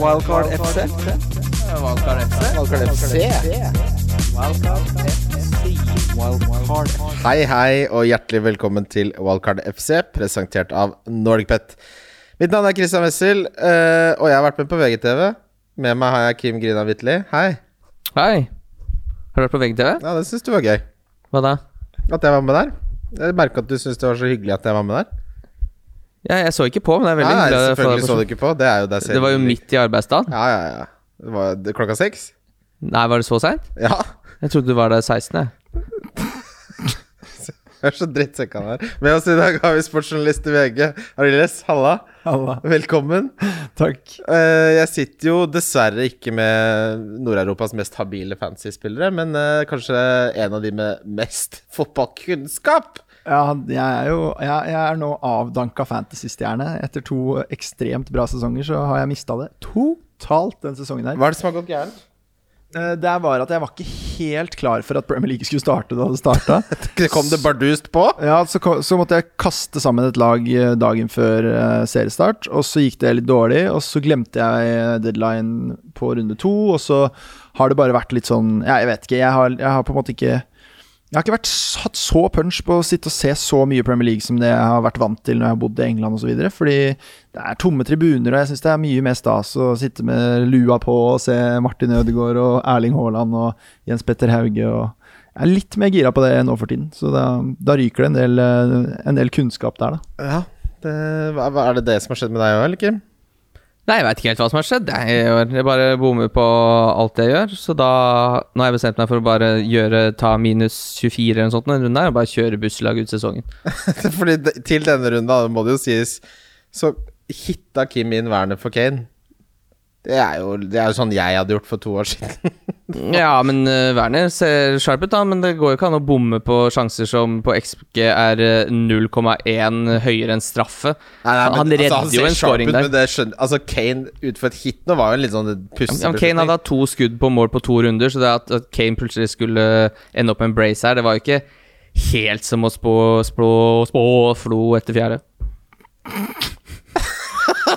Wildcard FC. Wildcard FC. Wildcard FC. Wildcard FC. Hei, hei, og hjertelig velkommen til Wildcard FC, presentert av NordicPet. Mitt navn er Christian Wessel, eh, og jeg har vært med på VGTV. Med meg har jeg Kim Grina Wittli. Hei. Hei. Har du vært på VGTV? Ja, det syns du var gøy. Hva da? At jeg var med der. Jeg merka at du syntes det var så hyggelig at jeg var med der. Ja, jeg så ikke på, men det er veldig Nei, hyggelig. å selvfølgelig så du ikke på. Det er jo deg selv. Det var jo midt i arbeidsdagen. Ja, ja, ja. Det var det, klokka seks? Nei, var det så seint? Ja. Jeg trodde du var der 16. jeg. Jeg er så drittsekk han er. Med oss i dag har vi sportsjournalist i VG. Ariles, halla. Halla. Velkommen. Takk. Eh, jeg sitter jo dessverre ikke med Nord-Europas mest habile fantasy-spillere, men eh, kanskje en av de med mest fotballkunnskap. Ja, jeg er jo jeg, jeg er nå avdanka fantasy-stjerne. Etter to ekstremt bra sesonger så har jeg mista det totalt den sesongen her. Hva er det som har gått gærent? Eh, Det var at jeg var ikke helt klar for at Premier League skulle starte da det starta. Kom det bardust på? Ja, så, så måtte jeg kaste sammen et lag eh, dagen før eh, seriestart, og så gikk det litt dårlig, og så glemte jeg deadline på runde to, og så har det bare vært litt sånn Ja, jeg vet ikke, jeg har, jeg har på en måte ikke jeg har ikke vært, hatt så punch på å sitte og se så mye Premier League som det jeg har vært vant til når jeg har bodd i England osv. Fordi det er tomme tribuner, og jeg syns det er mye mer stas å sitte med lua på og se Martin Ødegaard og Erling Haaland og Jens Petter Hauge. og Jeg er litt mer gira på det nå for tiden, så da, da ryker det en del, eh, en del kunnskap der, da. Ja. Det, er det det som har skjedd med deg òg, eller Kim? Nei, jeg veit ikke helt hva som har skjedd. Jeg, bare bommer på alt jeg gjør. Så da Nå har jeg bestemt meg for å bare gjøre ta minus 24 eller noe sånt en runde her, og bare kjøre busslag ut sesongen. Fordi til denne runden, da, må det jo sies, så hitta Kim inn vernet for Kane. Det er, jo, det er jo sånn jeg hadde gjort for to år siden. Ja, men uh, Werner ser sharp ut, da. Men det går jo ikke an å bomme på sjanser som på XG er eh, 0,1 høyere enn straffe. Nei, nei, Han redder ser jo en scoring der. Men det skjønner, altså Kane utenfor et hit nå var jo en litt sånn Ja, Kane hadde hatt to skudd på mål på to runder, så det at, at Kane plutselig skulle ende opp med en brace her, det var jo ikke helt som å spå, spå, spå flo etter fjerde.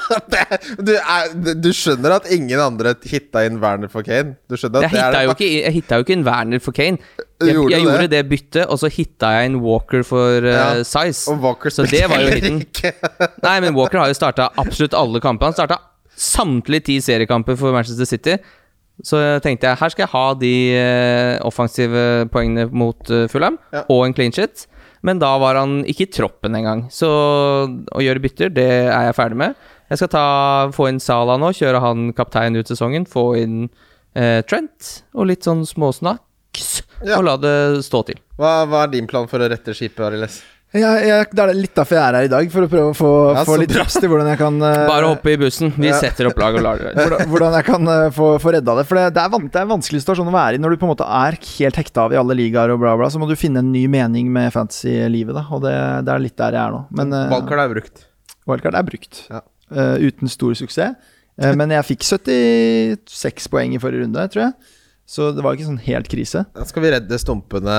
du, er, du skjønner at ingen andre hitta inn Werner for Kane? Du skjønner at Jeg det hitta jo ikke, jeg hitta jo ikke en Werner for Kane. Jeg, Gjorde jeg du gjorde det? det byttet, og så hitta jeg en Walker for uh, Ja, size. Og Walker Så det var jo hiten. Nei, men Walker har jo starta absolutt alle kampene. Han starta samtlige ti seriekamper for Manchester City. Så tenkte jeg her skal jeg ha de uh, offensive poengene mot uh, Fulham, Ja. og en clean shit. Men da var han ikke i troppen engang. Så å gjøre bytter, det er jeg ferdig med. Jeg skal ta, få inn Salah nå, kjøre han kaptein ut sesongen. Få inn eh, Trent og litt sånn småsnacks. Ja. Og la det stå til. Hva, hva er din plan for å rette skipet, Ariles? Ja, jeg, det er litt derfor jeg er her i dag, for å prøve å få, Ja, få litt bra. i til hvordan jeg kan uh, Bare hoppe i bussen. Vi Ja. setter opp lag og lar det hvordan, hvordan jeg kan uh, få, få redda det. For det, det, er van, det er en vanskelig situasjon å være i når du på en måte er helt hekta av i alle ligaer og bla, bla. Så må du finne en ny mening med fantasy-livet, da. Og det, det er litt der jeg er nå. Men uh, Valgkart er brukt. wildcard er brukt. Ja. Eh, uten stor suksess. Uh, men jeg fikk 76 poeng i forrige runde, tror jeg. Så det var ikke sånn helt krise. Da skal vi redde stumpene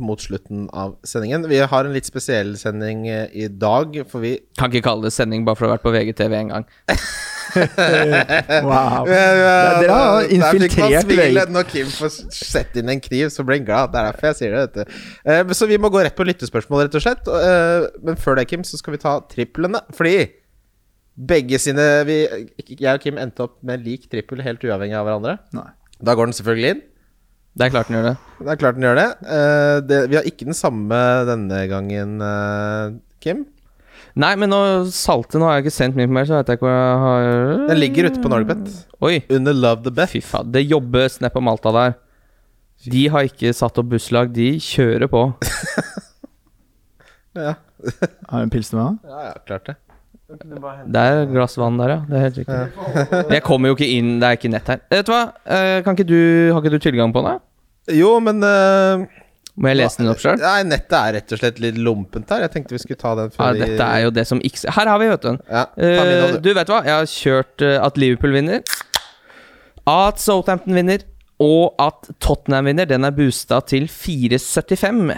mot slutten av sendingen. Vi har en litt spesiell sending eh, i dag, for vi Kan ikke kalle det sending bare for å ha vært på VGTV en gang. Wow. Ja, dere har infiltrert VG. Når Kim får sette inn en kniv, så blir han glad. Det er derfor jeg sier det. Vet du. Eh, men Så vi må gå rett på lyttespørsmål, rett og slett. Eh, Men før det, Kim, så skal vi ta triplene. Fordi begge sine vi, Jeg og Kim endte opp med lik trippel helt uavhengig av hverandre. Nei. Da går den selvfølgelig inn. Det er klart den gjør det. Det er klart den gjør det. Uh, det vi har ikke den samme denne gangen, uh, Kim. Nei, men nå salte Nå har jeg ikke sendt min mer, så vet jeg ikke hva jeg har Den ligger ute på Norgebet. Oi, Under Love the Beth. fy faen. Det jobbes ned på Malta der. De har ikke satt opp busslag, de kjører på. Ja. Har du en pils til meg? da? ja, ja, klart det. Det er et glass vann der, ja. Det er helt riktig. Jeg kommer jo ikke inn, det er ikke nett her. Vet du hva, Eh, kan ikke du, har ikke du tilgang på den? Jo, men uh, Må jeg lese den opp sjøl? Nei, nettet er rett og slett litt lompent her. Jeg tenkte vi skulle ta den før ja, dette er jo det som ikke Her har vi, vet du. Ja, uh, Eh, du vet hva, jeg har kjørt uh, at Liverpool vinner, at Southampton vinner, og at Tottenham vinner. Den er boosta til 4,75.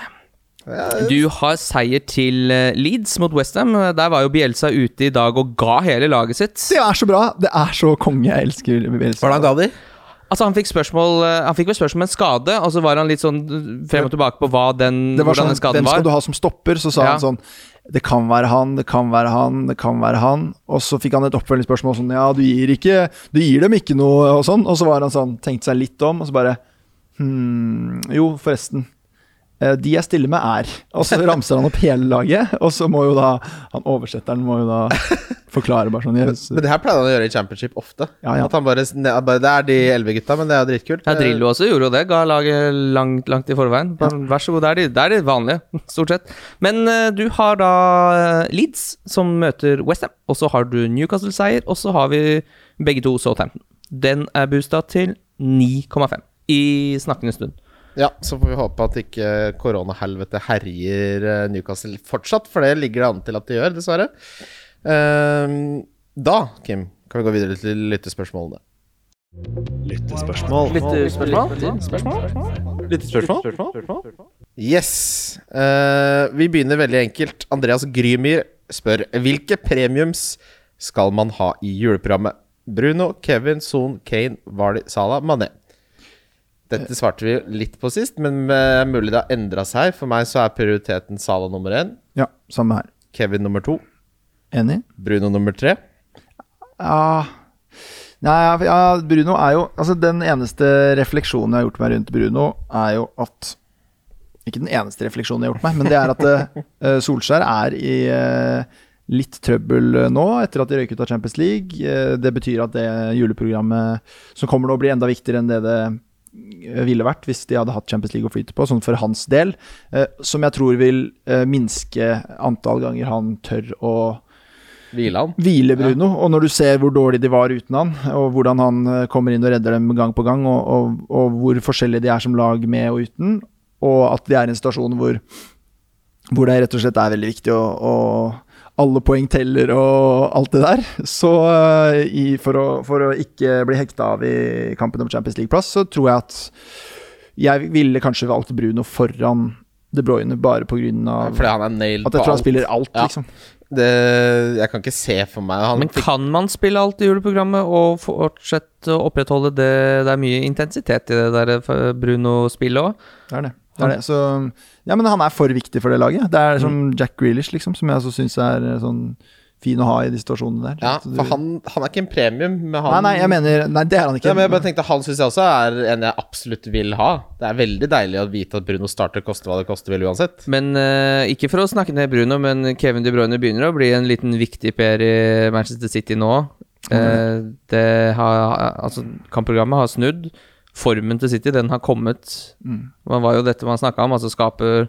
Du har seier til eh, Leeds mot Westham. Der var jo Bielsa ute i dag og ga hele laget sitt. Det er så bra! Det er så konge. Jeg elsker Bielsa. Hvordan ga de? Altså Han fikk spørsmål eh, Han fikk vel spørsmål om en skade, og så var han litt sånn frem og tilbake på hva den, Det var hvordan sånn, den skaden Hvem skal du ha som stopper? Så sa Ja. han sånn Det kan være han, det kan være han, det kan være han. Og så fikk han et oppfølgingsspørsmål sånn Ja, du gir ikke Du gir dem ikke noe, og sånn. Og så var han sånn Tenkte seg litt om, og så bare Hm Jo, forresten. Eh, De jeg stiller med, er Og så ramser han opp hele laget, og så må jo da Han oversetteren må jo da forklare bare sånn yes. Men det her pleide han å gjøre i championship ofte. Ja, ja. At han bare, bare Det er de elleve gutta, men det er dritkult. Ja, Drillo også gjorde jo det. Ga laget langt, langt i forveien. Bare, Vær så god, det er, de, det er de vanlige, stort sett. Men eh, du har da eh, Leeds, som møter Westham. Og så har du Newcastle-seier, og så har vi begge to Southampton. Den er boosta til 9,5 i snakkende stund. Ja, så får vi håpe at ikke koronahelvete herjer eh, Newcastle fortsatt, for det ligger det an til at de gjør, dessverre. Ehm, da, Kim, kan vi gå videre til lyttespørsmålene. Lyttespørsmål. Lyttespørsmål? Yes. Eh, vi begynner veldig enkelt. Andreas Grymyr spør hvilke premiums skal man ha i juleprogrammet? Bruno, Kevin, Son, Kane, Vardy, Salah, Mané. Dette svarte vi litt på sist, men eh, mulig det har endra seg. For meg så er prioriteten Sala nummer én, Ja, samme her. Kevin nummer to, Enig? Bruno nummer tre. Ja Nei, ja, Bruno er jo Altså, den eneste refleksjonen jeg har gjort meg rundt Bruno, er jo at Ikke den eneste refleksjonen jeg har gjort meg, men det er at uh, Solskjær er i uh, litt trøbbel nå, etter at de røyk ut av Champions League. Det betyr at det juleprogrammet som kommer nå, blir enda viktigere enn det det ville vært hvis de hadde hatt Champions League å flyte på, sånn for hans del. eh, som jeg tror vil eh, minske antall ganger han tør å Hvile han. hvile Bruno. Og når du ser hvor dårlig de var uten han, og hvordan han eh, kommer inn og redder dem gang på gang, og, og, og hvor forskjellige de er som lag med og uten, og at vi er i en situasjon hvor, hvor det rett og slett er veldig viktig å, å alle poeng teller og alt det der. Så eh, i, for, å, for å ikke bli hekta av i kampen om Champions League-plass, så tror jeg at jeg ville kanskje valgt Bruno foran De Bruyne bare pga. Fordi han er nailed at jeg på tror han alt. spiller alt, Ja. liksom. Det, jeg kan ikke se for meg han Men kan man spille alt i juleprogrammet og fortsette å opprettholde det? Det er mye intensitet i det der eh, Bruno-spillet òg. Det er det. Det, det. Så, ja, men han er for viktig for det laget. Det er som Jack Grealish, liksom, som jeg også syns er eh, sånn fin å ha i de situasjonene der. Ja, for han, han er ikke en premium, men han Nei, nei, jeg mener Nei, det er han ikke. Ja, men jeg bare tenkte Han syns jeg også er en jeg absolutt vil ha. Det er veldig deilig å vite at Bruno starter, koste hva det koste vil uansett. Men uh, ikke for å snakke ned Bruno, men Kevin De Bruyne begynner å bli en liten viktig per i Manchester City nå. Eh, det har, altså, kampprogrammet har snudd. Formen til City, den har kommet. Mm. Det var jo dette man snakka om, altså skape,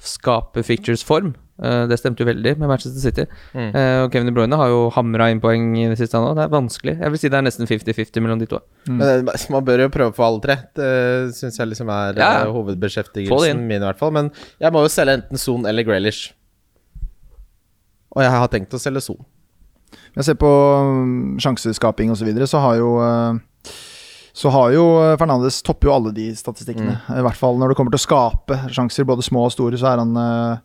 skape fictures-form. Uh, det stemte jo veldig med Manchester City. Mm. Uh, og Kevin De Bruyne har jo hamra inn poeng i det siste nå. Det er vanskelig. Jeg vil si det er nesten 50-50 mellom de to. Mm. Men det- Man bør jo prøve på alle tre. Det syns jeg liksom er Ja, eh, Få hovedbeskjeftigelsen min, i hvert fall. Men jeg må jo selge enten Son eller Graylish. Og jeg har tenkt å selge Son. Jeg ser på um, sjanseskaping osv., så, videre, så har jo eh, så har jo eh, Fernandes topper jo alle de statistikkene. Mm. I hvert fall når det kommer til å skape sjanser, både små og store, så er han eh,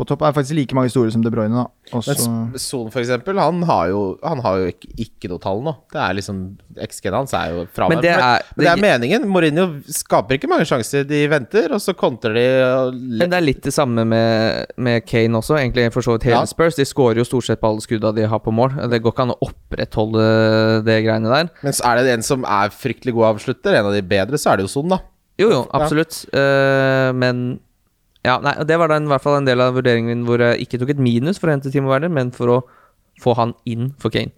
på topp. Er faktisk like mange store som De Bruyne, da. Også... Men Son, for eksempel, han har jo, han har jo ikke, ikke noe tall nå. Det er liksom XG-en hans er jo fraværende. Men det er- men det er meningen. Mourinho skaper ikke mange sjanser. De venter, og så kontrer de. Og Men det er litt det samme med, med Kane også, egentlig for så vidt hele Ja. Spurs. De skårer jo stort sett på alle skudda de har på mål. Det går ikke an å opprettholde det greiene der. Men så er det en som er fryktelig god avslutter, en av de bedre, så er det jo Son, da. Jo, jo, absolutt. Eh, men ja, nei, og det var da i hvert fall en del av vurderingen min hvor jeg ikke tok et minus for å hente Timo Werner, men for å få han inn for Kane.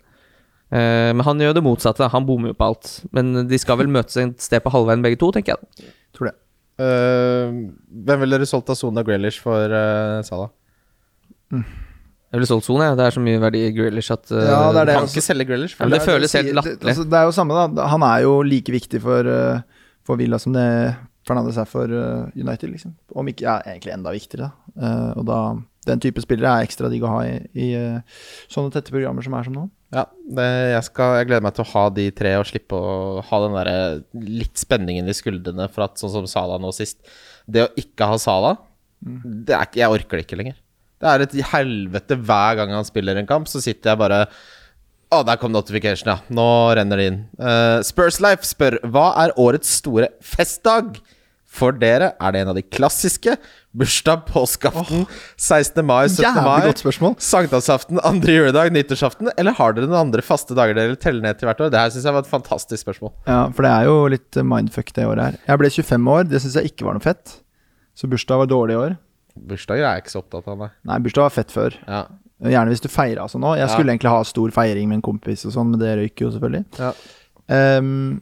Uh, men han gjør det motsatte. Han bommer jo på alt. Men de skal vel møtes et sted på halvveien begge to, tenker jeg. tror det. Uh, hvem ville dere solgt av Sona og Grealish for uh, Salah? Jeg ville solgt Son, jeg. Det er så mye verdi i Grealish at uh, Ja, det er det. Kan ikke selge Grealish. Ja, det, det føles helt latterlig. Det, altså, det er jo samme, da. Han er jo like viktig for, uh, for Villa som det Fernandes er for uh, United, liksom. Om ikke ja, egentlig enda viktigere, da. Uh, og da Den type spillere er ekstra digg å ha i, i uh, sånne tette programmer som er som nå. Ja, det, jeg, skal, jeg gleder meg til å ha de tre og slippe å ha den der litt spenningen i skuldrene for at sånn som Sala nå sist Det å ikke ha Sala, det ikke- Jeg orker det ikke lenger. Det er et helvete hver gang han spiller en kamp, så sitter jeg bare Å, der kom notification, ja. Nå renner det inn. Uh, Spurslife spør hva er årets store festdag for dere? Er det en av de klassiske? Bursdag, påskeaften, 16. mai, 17. Jævlig mai, sankthansaften, andre juledag, nyttårsaften? Eller har dere noen andre faste dager dere teller ned til hvert år? Det her syns jeg var et fantastisk spørsmål. Ja, for det er jo litt eh, mindfuck det året her. Jeg ble 25 år, det syns jeg ikke var noe fett. Så bursdag var dårlig i år. Bursdager er jeg ikke så opptatt av, nei. Nei, bursdag var fett før. Ja. Gjerne hvis du feira sånn òg. Jeg Ja. skulle egentlig ha stor feiring med en kompis og sånn, men det røyk jo selvfølgelig. Ja. Um,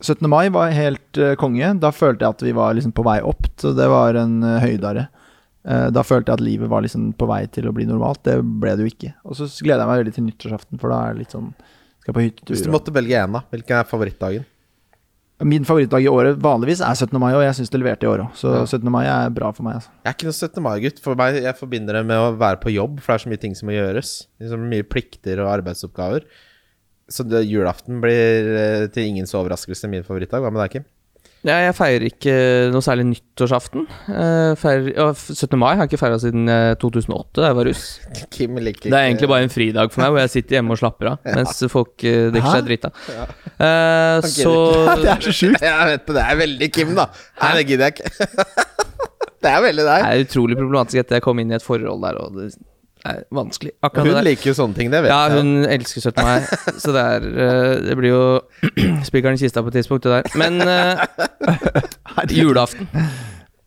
17. mai var helt uh, konge. Da følte jeg at vi var liksom på vei opp, så det var en uh, høydare. Uh, da følte jeg at livet var liksom på vei til å bli normalt. Det ble det jo ikke. Og så gleder jeg meg veldig til nyttårsaften, for da er det litt sånn Skal på hyttetur. Hvis du måtte velge én, da, hvilken er favorittdagen? Min favorittdag i året vanligvis er 17. mai, og jeg syns det leverte i år òg. Så Ja. 17. mai er bra for meg. Altså. Jeg er ikke noen 17. mai-gutt. For meg, Jeg forbinder det med å være på jobb, for det er så mye ting som må gjøres. Liksom mye plikter og arbeidsoppgaver. Så det, julaften blir eh, til ingens overraskelse min favorittdag. Hva med deg, Kim? Ja, jeg feirer ikke noe særlig nyttårsaften. Eh, feirer, ja, 17. mai har jeg ikke feira siden eh, 2008, da jeg var russ. Kim liker Det er egentlig bare en fridag for meg, hvor jeg sitter hjemme og slapper av mens folk eh, drikker Hæ? seg drita. Uh, så Det er så sjukt! Jeg vet det, det er veldig Kim, da. Nei, det gidder jeg ikke. det er veldig deg. det er utrolig problematisk etter jeg kom inn i et forhold der, og det er vanskelig. Akkurat Hun det der. liker jo sånne ting, det vet Ja, jeg. hun elsker 17. mai, så det er eh, Det blir jo spikeren i kista på et tidspunkt, det der. Men uh, julaften.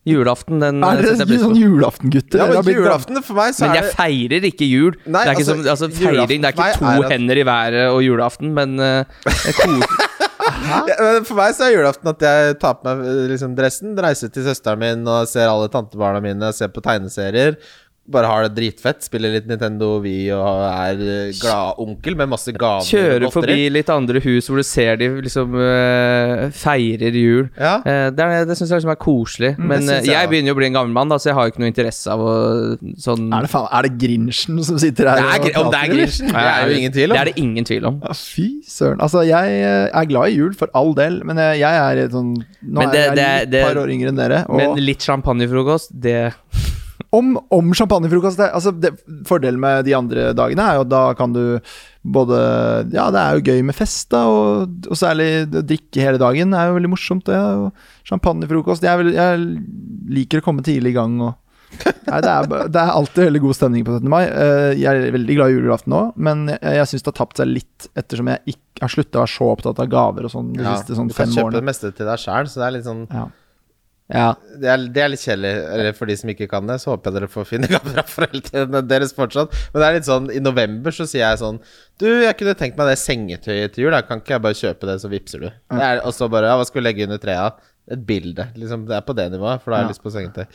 Julaften, den Er eh, dere jeg pris sånn julaftengutter? Ja, men blitt julaften for meg, så Men er jeg feirer ikke jul. Nei, det er ikke altså, som, altså, feiring, det er ikke to er at- hender i været og julaften, men uh, jeg koser Ja, men For meg så er julaften at jeg tar på meg eh, liksom, dressen, reiser til søsteren min og ser alle tantebarna mine, ser på tegneserier. Bare har det dritfett, spiller litt Nintendo Wii og er eh, glad onkel med masse gaver. Kjører forbi litt andre hus hvor du ser de liksom uh, feirer jul. Ja. Uh, det er, det syns jeg liksom er koselig. Men eh, synes jeg jeg, begynner jo å bli en gammel mann, da, så jeg har jo ikke noe interesse av å sånn Er det, faen, er det Grinchen som sitter her? Det er, og om det er. Grinchen, det er jo ingen tvil om. Det er det ingen tvil om. Ja, fy søren. Altså, jeg er glad i jul, for all del, men jeg, jeg er sånn Nå det- er jeg et par år yngre enn dere. Og Men litt champagnefrokost, det om, om champagnefrokost altså det, Fordelen med de andre dagene er jo at da kan du både Ja, det er jo gøy med fest, da, og, og særlig å drikke hele dagen er jo veldig morsomt, det. Og champagnefrokost jeg, jeg liker å komme tidlig i gang og Nei, det er, det er alltid veldig god stemning på 17. mai. Eh, Jeg er veldig glad i julaften òg, men jeg, jeg syns det har tapt seg litt ettersom jeg ikke har slutta å være så opptatt av gaver og sånn de Ja, siste sånn du kan kjøpe det meste til deg sjæl, så det er litt sånn Ja. Ja. det er, det er litt kjedelig. Eller for de som ikke kan det, så håper jeg dere får finne gamle foreldrene deres fortsatt. Men det er litt sånn i november så sier jeg sånn Du, jeg kunne tenkt meg det sengetøyet til jul. Da kan ikke jeg bare kjøpe det, så vippser du. Det og så bare Ja, hva skal vi legge under treet? Et bilde. Liksom, det er på det nivået, for da har jeg Ja. lyst på sengetøy.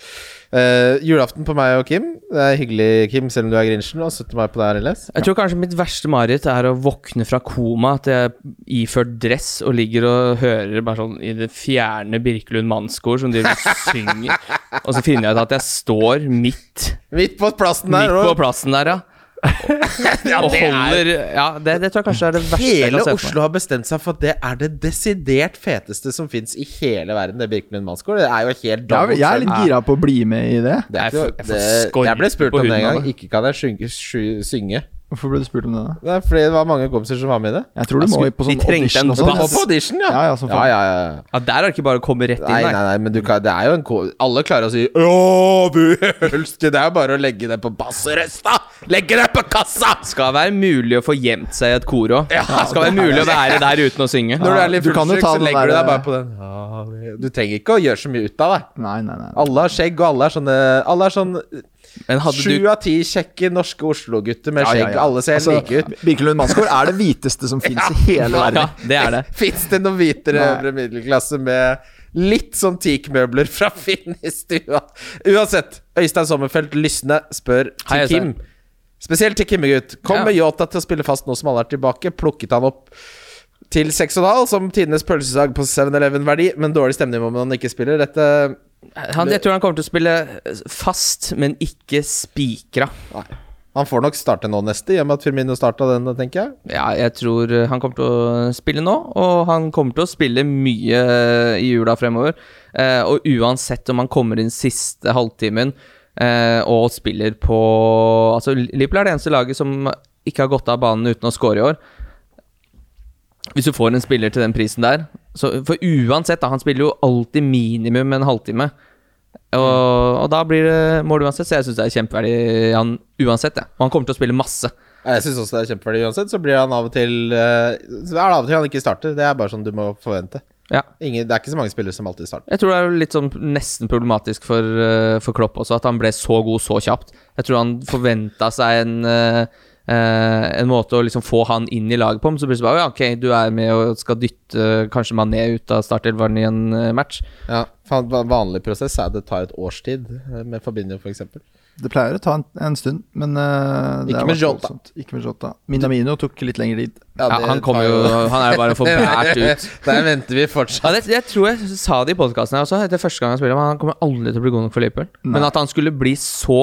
Uh, julaften på meg og Kim. Det er hyggelig, Kim, selv om du er Grinchen. Og 17. mai på deg, RLS. Jeg tror kanskje mitt verste mareritt er å våkne fra koma, at jeg er iført dress og ligger og hører bare sånn i det fjerne Birkelund mannskor som de synger, og så finner jeg ut at jeg står midt, Midt på plassen midt på plassen der, ja. Ja, og det er- holder Ja, det, det tror jeg kanskje er det verste jeg Hele kan se for meg. Oslo har bestemt seg for at det er det desidert feteste som fins i hele verden. Det Birkelund Mannsgård. Det er jo helt Jeg dobbelt jeg er litt gira på å bli med i det. Det er det, jeg ble spurt om det en gang. Ikke kan jeg synge, synge. Hvorfor ble du spurt om det? da? Det er fordi det var mange kompiser som var med i det. Jeg tror du må på de sånn trengte en audition og sånn. plass. audition, ja. Ja, ja, som ja, faen. ja, ja. Ja, der er det ikke bare å komme rett inn, Nei, nei, nei, men du kan, det er jo en ko Alle klarer å si 'Å, du helste'. Det er jo bare å legge det på basserøsta! Legge det på kassa! Skal være mulig å få gjemt seg i et kor òg. skal være mulig å være der uten å synge. Når du er litt du kan jo fullsyk, ta så den legger du der- deg bare på den. Ja, vi- Du trenger ikke å gjøre så mye ut av deg. Nei, nei, nei. Alle har skjegg, og alle er sånne Alle er sånn Sju av ti kjekke norske Oslo-gutter med Ja, ja, skjegg. ja. Alle ser Altså, like ut. Birkelund Mannsgård er det hviteste som fins i hele verden. Ja, det er det. Fins det noen hvitere øvre middelklasse med litt sånn teakmøbler fra Finn i stua? Uansett, Øystein Sommerfelt Lysne spør til Hei, Kim. Spesielt til Kimmegutt. Kom Ja. med Yota til å spille fast nå som alle er tilbake. Plukket han opp til 6,5 som tidenes pølsesag på 7-Eleven-verdi, men dårlig stemning om han ikke spiller. Dette han, Jeg tror han kommer til å spille fast, men ikke spikra. Han får nok starte nå neste, i og med at Firmino starta den, tenker jeg. Ja, jeg tror eh, han kommer til å spille nå, og han kommer til å spille mye eh, i jula fremover. Eh, og uansett om han kommer inn siste halvtimen eh, og spiller på Altså, Liverpool er det eneste laget som ikke har gått av banen uten å score i år. Hvis du får en spiller til den prisen der så, For uansett, da, han spiller jo alltid minimum en halvtime. Og, og da blir det mål uansett, så jeg syns det er kjempeverdig han uansett. Ja. Og han kommer til å spille masse. Jeg syns også det er kjempeverdig uansett. Så blir han av og til eh, Så er det av og til han ikke starter. Det er bare sånn du må forvente. Ja. Ingen, det er ikke så mange spillere som alltid starter. Jeg tror det er litt sånn nesten problematisk for, eh, for Klopp også, at han ble så god så kjapt. Jeg tror han forventa seg en, eh, eh, en måte å liksom få han inn i laget på, men så plutselig bare ja, ok, du er med og skal dytte eh, kanskje Mané ut av startelveren i en eh, match. Ja, for Vanlig prosess er det tar et års tid, med Fabinho f.eks. Det pleier å ta en, en stund, men det Ikke med Jota. Ikke med Jota. Minamino tok litt lengre tid. Ja, han kommer jo Han er jo bare forbært ut. Der venter vi fortsatt. Ja, det, jeg tror jeg sa det i podkasten også. Det er første gang jeg spiller, men han kommer aldri til å bli god nok for Liverpool. Men at han skulle bli så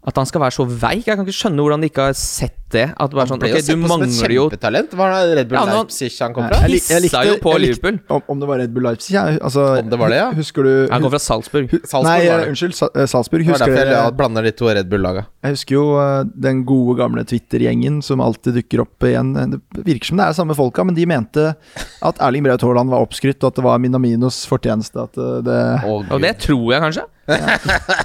At han skal være så veik Jeg kan ikke skjønne hvordan de ikke har sett det. At det bare sånn ble Ok, jo sett du på som et mangler jo kjempetalent. Var det Red Bull Ja, nå- Leipzig han kom fra? jeg- likte, jeg likte jo på jeg likte- Liverpool. Om, om det var Red Bull Leipzig, ja. Altså, Om det var det, ja. Husker du Han kom fra Salzburg. Salzburg Nei, var det. unnskyld. Salzburg. Husker. Det var derfor jeg jeg blander de to Red Bull-laga. Jeg husker jo eh, den gode gamle Twitter-gjengen som alltid dukker opp igjen. Det virker som det er samme folka, men de mente at Erling Braut Haaland var oppskrytt, og at det var Minaminos fortjeneste. At det oh, Og det tror jeg kanskje.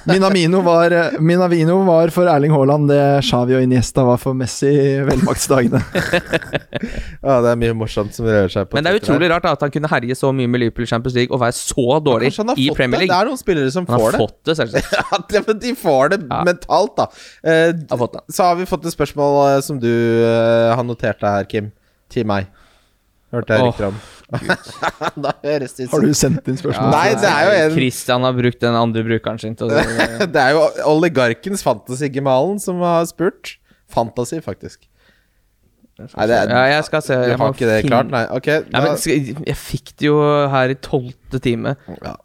Minamino var, Minamino var for Erling Haaland det Xavi og Iniesta var for Messi i velmaktsdagene. Ja, det er mye morsomt som rører seg på Men det er utrolig rart da, at han kunne herje så mye med Liverpool Champions League og være så dårlig ja, i Premier Premier det. Det er noen spillere som Han får det. fått det. Ja, de får det Ja. mentalt, da. Eh, Har fått det. så har vi fått et spørsmål eh, som du eh, har notert deg her, Kim. Til meg. Hørte jeg riktig rykter om. da høres det ut Har du sendt inn spørsmål? Nei, det er jo en Christian har brukt den andre brukeren sin til å Det er jo oligarkens Fantasy-gemalen som har spurt. Fantasy, faktisk. Nei, det er, Ja, jeg skal se. du jeg har ikke det finne- klart? Nei, ok. Ja, men jeg fikk det jo her i tolvte time. ja.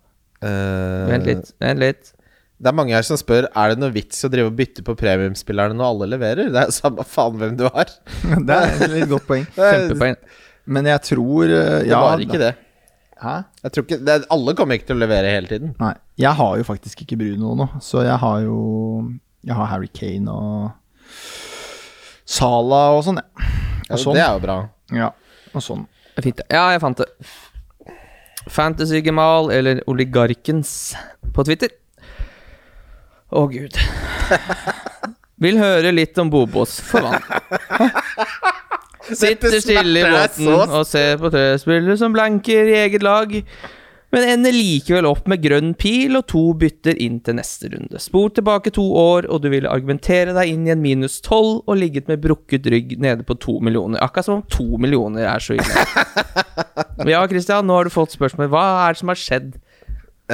Uh, Vent litt. Vent litt. Det er mange her som spør Er det noe vits å drive og bytte på premiumspillerne når alle leverer. Det er jo samme faen hvem du har. Det er et litt godt poeng. Kjempepoeng. Men jeg tror Ja. det var ikke det. Hæ? Jeg tror ikke det, Alle kommer ikke til å levere hele tiden. Nei. Jeg har jo faktisk ikke Bruno nå, så jeg har jo Jeg har Harry Kane og Sala og sånn, jeg. Ja, Og sånn. Det er jo bra. Ja. Og sånn. Det er Fint. det. Ja, jeg fant det. Fantasy-gemal eller Oligarkens på Twitter. Å, gud. Vil høre litt om Bobos for vann. Sitter stille i båten og ser på trespillere som blanker i eget lag, men ender likevel opp med grønn pil og to bytter inn til neste runde. Spor tilbake to år, og du ville argumentere deg inn i en minus tolv og ligget med brukket rygg nede på to millioner. Akkurat som om to millioner er så ille. Ja, Christian, nå har du fått spørsmål. Hva er det som har skjedd?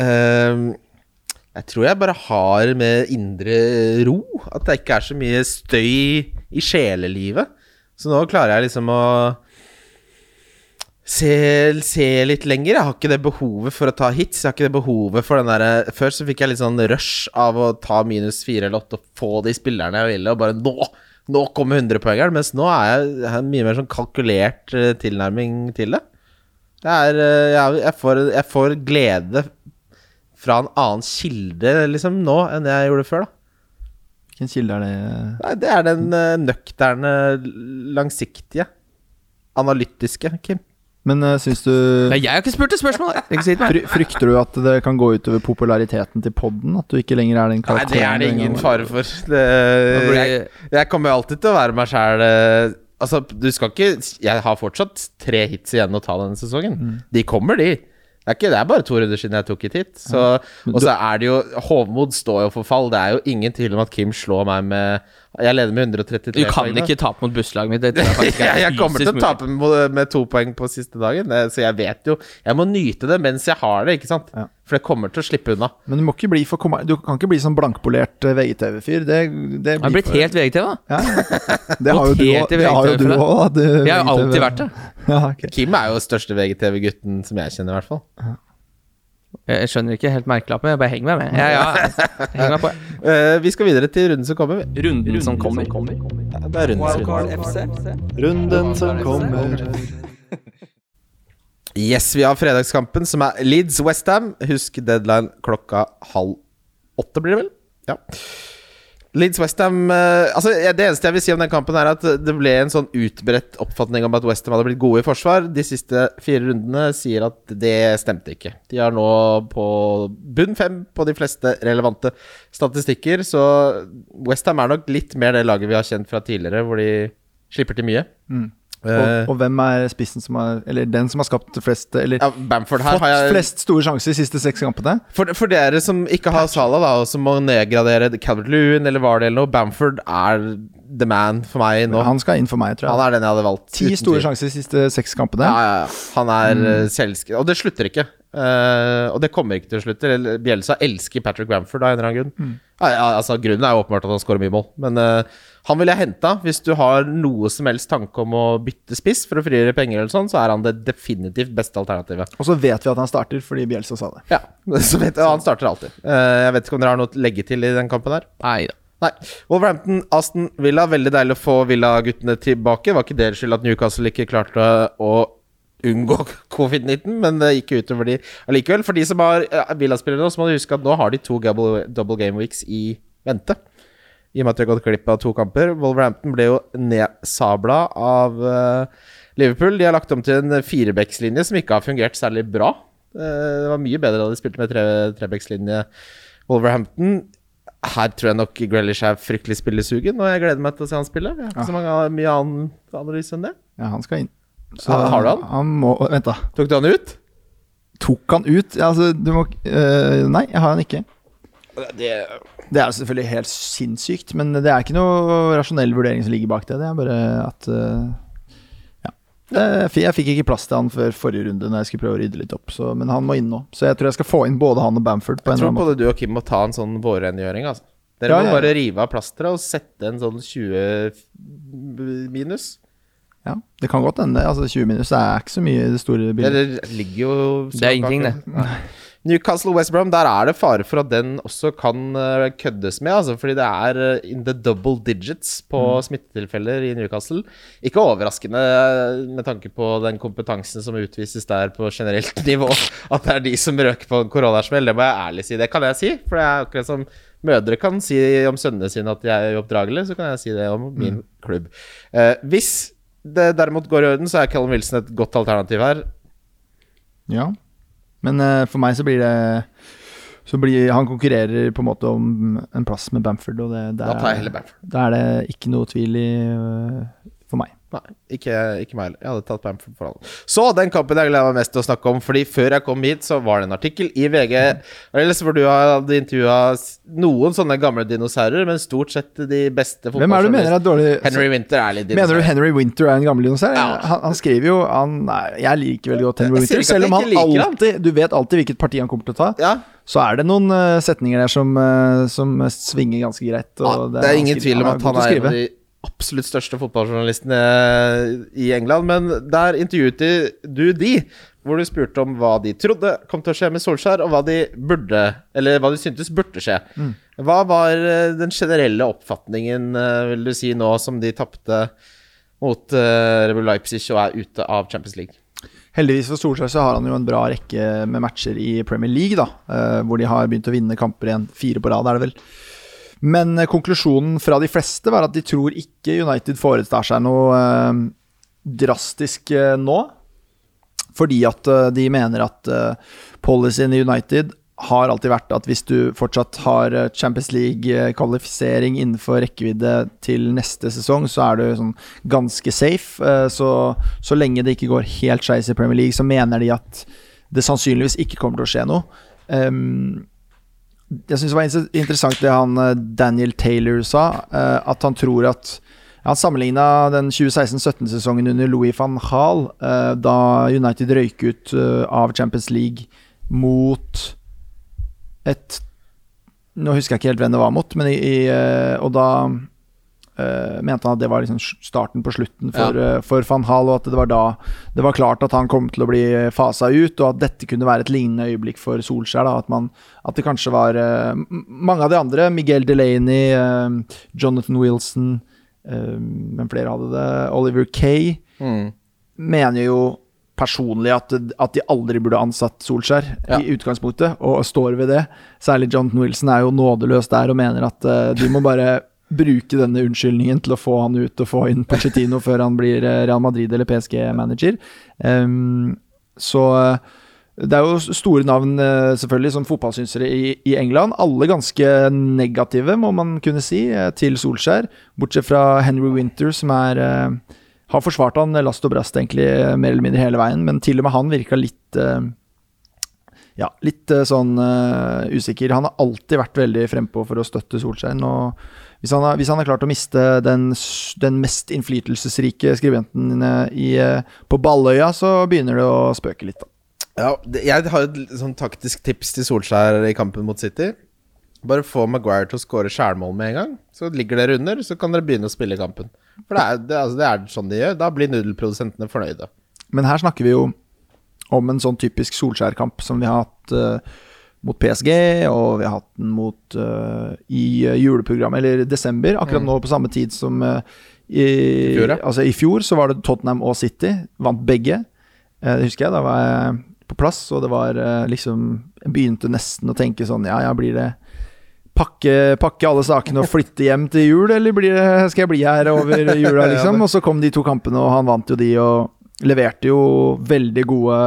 Ehm, jeg tror jeg bare har med indre ro. At det ikke er så mye støy i sjelelivet. Så nå klarer jeg liksom å se, se litt lenger. Jeg har ikke det behovet for å ta hits. Jeg har ikke det behovet for den der, Før så fikk jeg litt sånn rush av å ta minus fire eller åtte og få de spillerne jeg ville, og bare nå! Nå kommer 100-poengeren. Mens nå er jeg, jeg har mye mer sånn kalkulert eh, tilnærming til det. Det er eh, jeg, jeg, får, jeg får glede fra en annen kilde liksom nå enn jeg gjorde før. da Hvilken kilde er det? Nei, Det er den eh, nøkterne, langsiktige, analytiske, Kim. Men uh, syns du Nei, jeg har ikke spurt et spørsmål! fry, Frykter du at det kan gå utover populariteten til podden? At du ikke lenger er den karakteren? Nei, det er det ingen fare for. Det, jeg, jeg kommer jo alltid til å være meg sjæl. Altså, du skal ikke Jeg har fortsatt tre hits igjen å ta denne sesongen. De kommer, de. Det er, ikke, det er bare to runder siden jeg tok et hit. Så, og så er det jo Hovmod står jo for fall. Det er jo ingen tvil om at Kim slår meg med Jeg leder med 133 Du kan poeng ikke tape mot busslaget mitt. Det tror jeg faktisk er jeg, jeg kommer til å tape med, med to poeng på siste dagen, eh, så jeg vet jo Jeg må nyte det mens jeg har det, ikke sant? Ja. For det kommer til å slippe unna. Men du må ikke bli for Du kan ikke bli sånn blankpolert eh, VGTV-fyr. Det, det Jeg har blitt for- helt VGTV, da. ja. Det har jo du òg. i har jo. Jeg har alltid vært det. Ja, okay. Kim er jo største VGTV-gutten som jeg kjenner, i hvert fall. Jeg skjønner ikke helt merkelappen, jeg bare henger meg med. Ja, ja, henger meg på. Eh, vi skal videre til runden som kommer. Runden, Runden som kommer. Ja, det er rundens runde. Runden som kommer. Yes, vi har fredagskampen, som er Leeds Westham. Husk deadline klokka halv åtte, blir det vel? Ja. Leeds Westham uh, altså, Det eneste jeg vil si om den kampen, er at det ble en sånn utbredt oppfatning om at Westham hadde blitt gode i forsvar. De siste fire rundene sier at det stemte ikke. De er nå på bunn fem på de fleste relevante statistikker, så Westham er nok litt mer det laget vi har kjent fra tidligere, hvor de slipper til mye. Mm. Eh, Og, og hvem er spissen som har Eller den som har skapt flest Eller ja, Bamford her fått har jeg flest store sjanser de siste seks kampene? For, for dere som ikke har Salah, da, og som må nedgradere Calvert Lewin eller Vardy eller noe, Bamford er the man for meg nå. Han, Han skal inn for meg, tror jeg. Han er den jeg hadde valgt. Ti store sjanser de siste seks kampene. Ja, ja, ja. Han er mm. selvskrevet. Og det slutter ikke. Eh, og det kommer ikke til å slutte. Bjelsa elsker Patrick Bamford av en eller annen grunn. Ja, altså, grunnen er jo åpenbart at han skårer mye mål, men uh, han ville jeg henta. Hvis du har noe som helst tanke om å bytte spiss for å frigjøre penger, eller sånn, så er han det definitivt beste alternativet. Og så vet vi at han starter fordi Bjelsa sa det. Ja, så vet jeg, Han starter alltid. Uh, jeg vet ikke om dere har noe å legge til i den kampen her? Nei da. Nei. Wolverhampton, Aston Villa. Veldig deilig å få Villa-guttene tilbake. Var ikke deres skyld at Newcastle ikke klarte å unngå covid-19, men det gikk utover de allikevel. For de som har ja, Villa-spillere nå, så må du huske at nå har de to double, double game weeks i vente. I og med at de har gått glipp av to kamper. Wolverhampton ble jo nedsabla av eh, Liverpool. De har lagt om til en firebeckslinje som ikke har fungert særlig bra. Eh, det var mye bedre da de spilte med tre, trebeckslinje, Wolverhampton. Her tror jeg nok Grealish er fryktelig spillesugen, og jeg gleder meg til å se han spille. Jeg har ikke så mange, mye annen analyse enn det. Ja, han skal inn. Ha- har du han? Han må Vent, da. Tok du han ut? Tok han ut? Altså, du må øh, Nei, jeg har han ikke. Det Det er selvfølgelig helt sinnssykt, men det er ikke noe rasjonell vurdering som ligger bak det. Det er bare at øh, Ja. Det- Jeg fikk ikke plass til han før forrige runde Når jeg skulle prøve å rydde litt opp, så, men han må inn nå. Så jeg tror jeg skal få inn både han og Bamford. På en Jeg tror både du og Kim må ta en sånn vårrengjøring, altså. Dere Ja, må ja, ja. bare rive av plasteret og sette en sånn 20 minus. Ja, det kan godt hende. Altså, 20 minus er ikke så mye i det store bildet. Det ligger jo Det er ingenting, det. Newcastle West Brom, der er det fare for at den også kan eh, køddes med. Altså, fordi det er eh, in the double digits på Mm. smittetilfeller i Newcastle. Ikke overraskende eh, med tanke på den kompetansen som utvises der på generelt nivå, at det er de som røker på en koronasmell. Det må jeg ærlig si. Det kan jeg si, for det er akkurat som mødre kan si om sønnene sine at de er uoppdragelige, så kan jeg si det om Mm. min klubb. Eh, hvis det derimot går i orden, så er Callum Wilson et godt alternativ her. Ja. Men uh, for meg så blir det så blir, Han konkurrerer på en måte om en plass med Bamford, og det, Da tar jeg heller Bamford. da er det ikke noe tvil i meg. Nei, ikke, ikke meg heller. Jeg hadde tatt Bamford for alle. Så den kampen jeg gleder meg mest til å snakke om, Fordi før jeg kom hit, så var det en artikkel i VG Ellers hvor du hadde intervjua noen sånne gamle dinosaurer, men stort sett de beste Hvem er det du mener er dårlig Henry Winter er litt Mener du. Henry Winter er en gammel dinosaur? Ja. Han, han skriver jo han, nei, Jeg liker veldig godt Henry Winter, selv om han alltid Du vet alltid hvilket parti han kommer til å ta. Ja, Så er det noen uh, setninger der som, uh, som svinger ganske greit. ja, Og det er ingen tvil om at han er en av de absolutt største fotballjournalistene i England. Men der intervjuet du de, hvor du spurte om hva de trodde kom til å skje med Solskjær, og hva de burde Eller hva de syntes burde skje. Mm. Hva var eh, den generelle oppfatningen, eh, vil du si, nå som de tapte mot uh, Rebel Leipzig og er ute av Champions League? Heldigvis for Solskjær så har han jo en bra rekke med matcher i Premier League, da. eh, hvor de har begynt å vinne kamper igjen. Fire på rad, er det vel. Men eh, konklusjonen fra de fleste var at de tror ikke United foretar seg noe eh, drastisk eh, nå. Fordi at de mener at policyen i United har alltid vært at hvis du fortsatt har Champions League-kvalifisering innenfor rekkevidde til neste sesong, så er du sånn ganske safe. Så, så lenge det ikke går helt skeis i Premier League, så mener de at det sannsynligvis ikke kommer til å skje noe. Ehm, jeg syns det var interessant det han eh, Daniel Taylor sa, eh, at han tror at Han sammenligna den 2016-17-sesongen under Louis van Gaal, eh, da United røyk ut av Champions League mot et Nå husker jeg ikke helt hvem det var mot, men i, og da eh, mente han at det var liksom starten på slutten for, eh, for van Hal, og at det var da det var klart at han kom til å bli fasa ut, og at dette kunne være et lignende øyeblikk for Solskjær. Da, at, man, at det kanskje var uh, mange av de andre, Miguel Delaney, eh, Jonathan Wilson men flere hadde det? Oliver Kay Mm. mener jo personlig at, at de aldri burde ansatt Solskjær Ja. i utgangspunktet, og står ved det. Særlig Jonathan Wilson er jo nådeløs der og mener at eh, de må bare bruke denne unnskyldningen til å få han ut og få inn Pochettino før han blir eh, Real Madrid eller PSG-manager. Um, så eh, det er jo store navn eh, selvfølgelig som fotballsynsere i, i England. Alle ganske negative, må man kunne si, til Solskjær. Bortsett fra Henry Winter, som er uh, har forsvart han last og brast egentlig mer eller mindre hele veien, men til og med han virka litt uh, Ja, litt uh, sånn usikker. Han har alltid vært veldig frempå for å støtte Solskjær. Og hvis han, har, hvis han har klart å miste den, den mest innflytelsesrike skribenten eh, i, eh, på Balløya, så begynner det å spøke litt. Da. Ja, jeg har et sånn taktisk tips til Solskjær i kampen mot City. Bare få Maguire til å skåre skjærmål med en gang. Så ligger dere under, så kan dere begynne å spille kampen. For det er, det, altså, det er sånn de gjør. Da blir nudelprodusentene fornøyde. Men her snakker vi jo om en sånn typisk Solskjær-kamp som vi har hatt eh, mot PSG, og vi har hatt den mot uh, i eh, juleprogrammet, eller desember, akkurat nå på samme tid som uh, i, fjor, ja. altså, I fjor så var det Tottenham og City, vant begge. Uh, det husker jeg, da var jeg på plass, og det var liksom Jeg begynte nesten å tenke sånn Ja, ja, blir det Pakke, pakke alle sakene og flytte hjem til jul, eller blir det, skal jeg bli her over jula, liksom? Og så kom de to kampene, og han vant jo de, og leverte jo veldig gode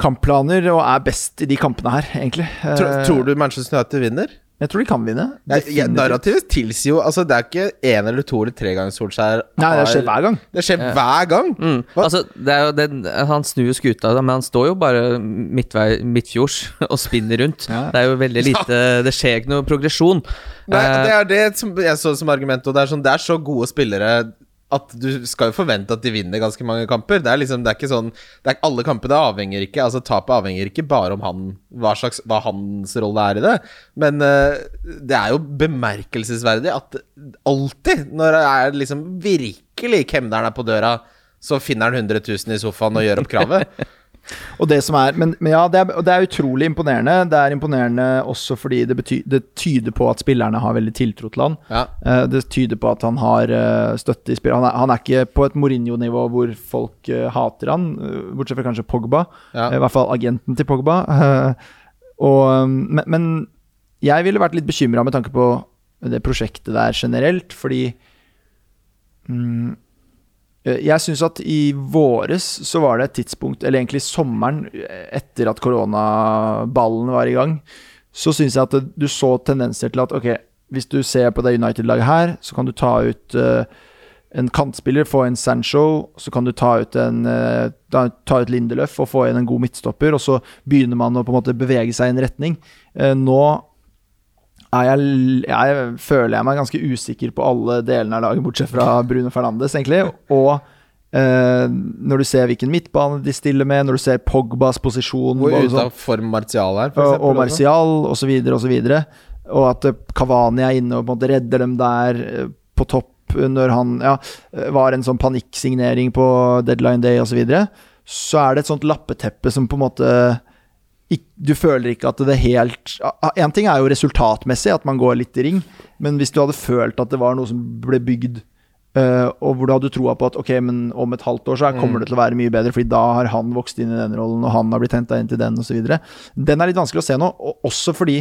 kampplaner, og er best i de kampene her, egentlig. Tror, Eh, tror du Manchester United vinner? Jeg tror de kan vinne. Ja, ja, narrativet tilsier jo Altså, det er ikke én eller to eller tre ganger Solskjær Nei, det skjer hver gang. Det skjer hver gang. Mm. Altså, det er han snur jo skuta, men han står jo bare midtvei, midtfjords og spinner rundt. Ja. Det er jo veldig lite Det skjer ikke noe progresjon. Nei, Eh, det er det som jeg så som argument, og det er sånn Det er så gode spillere at du skal jo forvente at de vinner ganske mange kamper. Det er liksom, det er ikke sånn er, Alle kampene avhenger ikke Altså Tapet avhenger ikke bare om han hva, slags, hva hans rolle er i det. Men uh, det er jo bemerkelsesverdig at alltid, når det er liksom virkelig kemneren er på døra, så finner han 100 000 i sofaen og gjør opp kravet. Og det som er Men, men ja, det er, det er utrolig imponerende. Det er imponerende også fordi det, bety, det tyder på at spillerne har veldig tiltro til han. Ja. Uh, det tyder på at han har uh, støtte i spillet. Han er, han er ikke på et Mourinho-nivå hvor folk uh, hater han, bortsett fra kanskje Pogba. Ja. I hvert fall agenten til Pogba. Og, um, men, men jeg ville vært litt bekymra med tanke på det prosjektet der generelt, fordi mm, jeg syns at i våres så var det et tidspunkt, eller egentlig sommeren eh, etter at koronaballen var i gang, så syns jeg at du så tendenser til at ok, hvis du ser på det United-laget her, så kan du ta ut uh, en kantspiller, få inn Sancho, så kan du ta ut en uh, ta ut Lindeløf og få inn en god midtstopper, og så begynner man å på en måte bevege seg i en retning. Uh, nå jeg, jeg føler jeg meg ganske usikker på alle delene av laget, bortsett fra Bruno Fernandes, egentlig. Og eh, når du ser hvilken midtbane de stiller med, når du ser Pogbas posisjon Hvor ute sånn- av form Martial er, for og, eksempel. og også. Martial osv. osv. Og, og at Kavani Cavani er inne og på en måte redder dem der eh, på topp eh, når han ja, eh, var en sånn panikksignering på deadline day osv. Så, videre. så er det et sånt lappeteppe som på en måte du føler ikke at det helt Én ting er jo resultatmessig, at man går litt i ring, men hvis du hadde følt at det var noe som ble bygd eh, og hvor du hadde troa på at ok, men om et halvt år så kommer det til å være mye bedre, fordi da har han vokst inn i den rollen, og han har blitt henta inn til den, osv. Den er litt vanskelig å se nå, og også fordi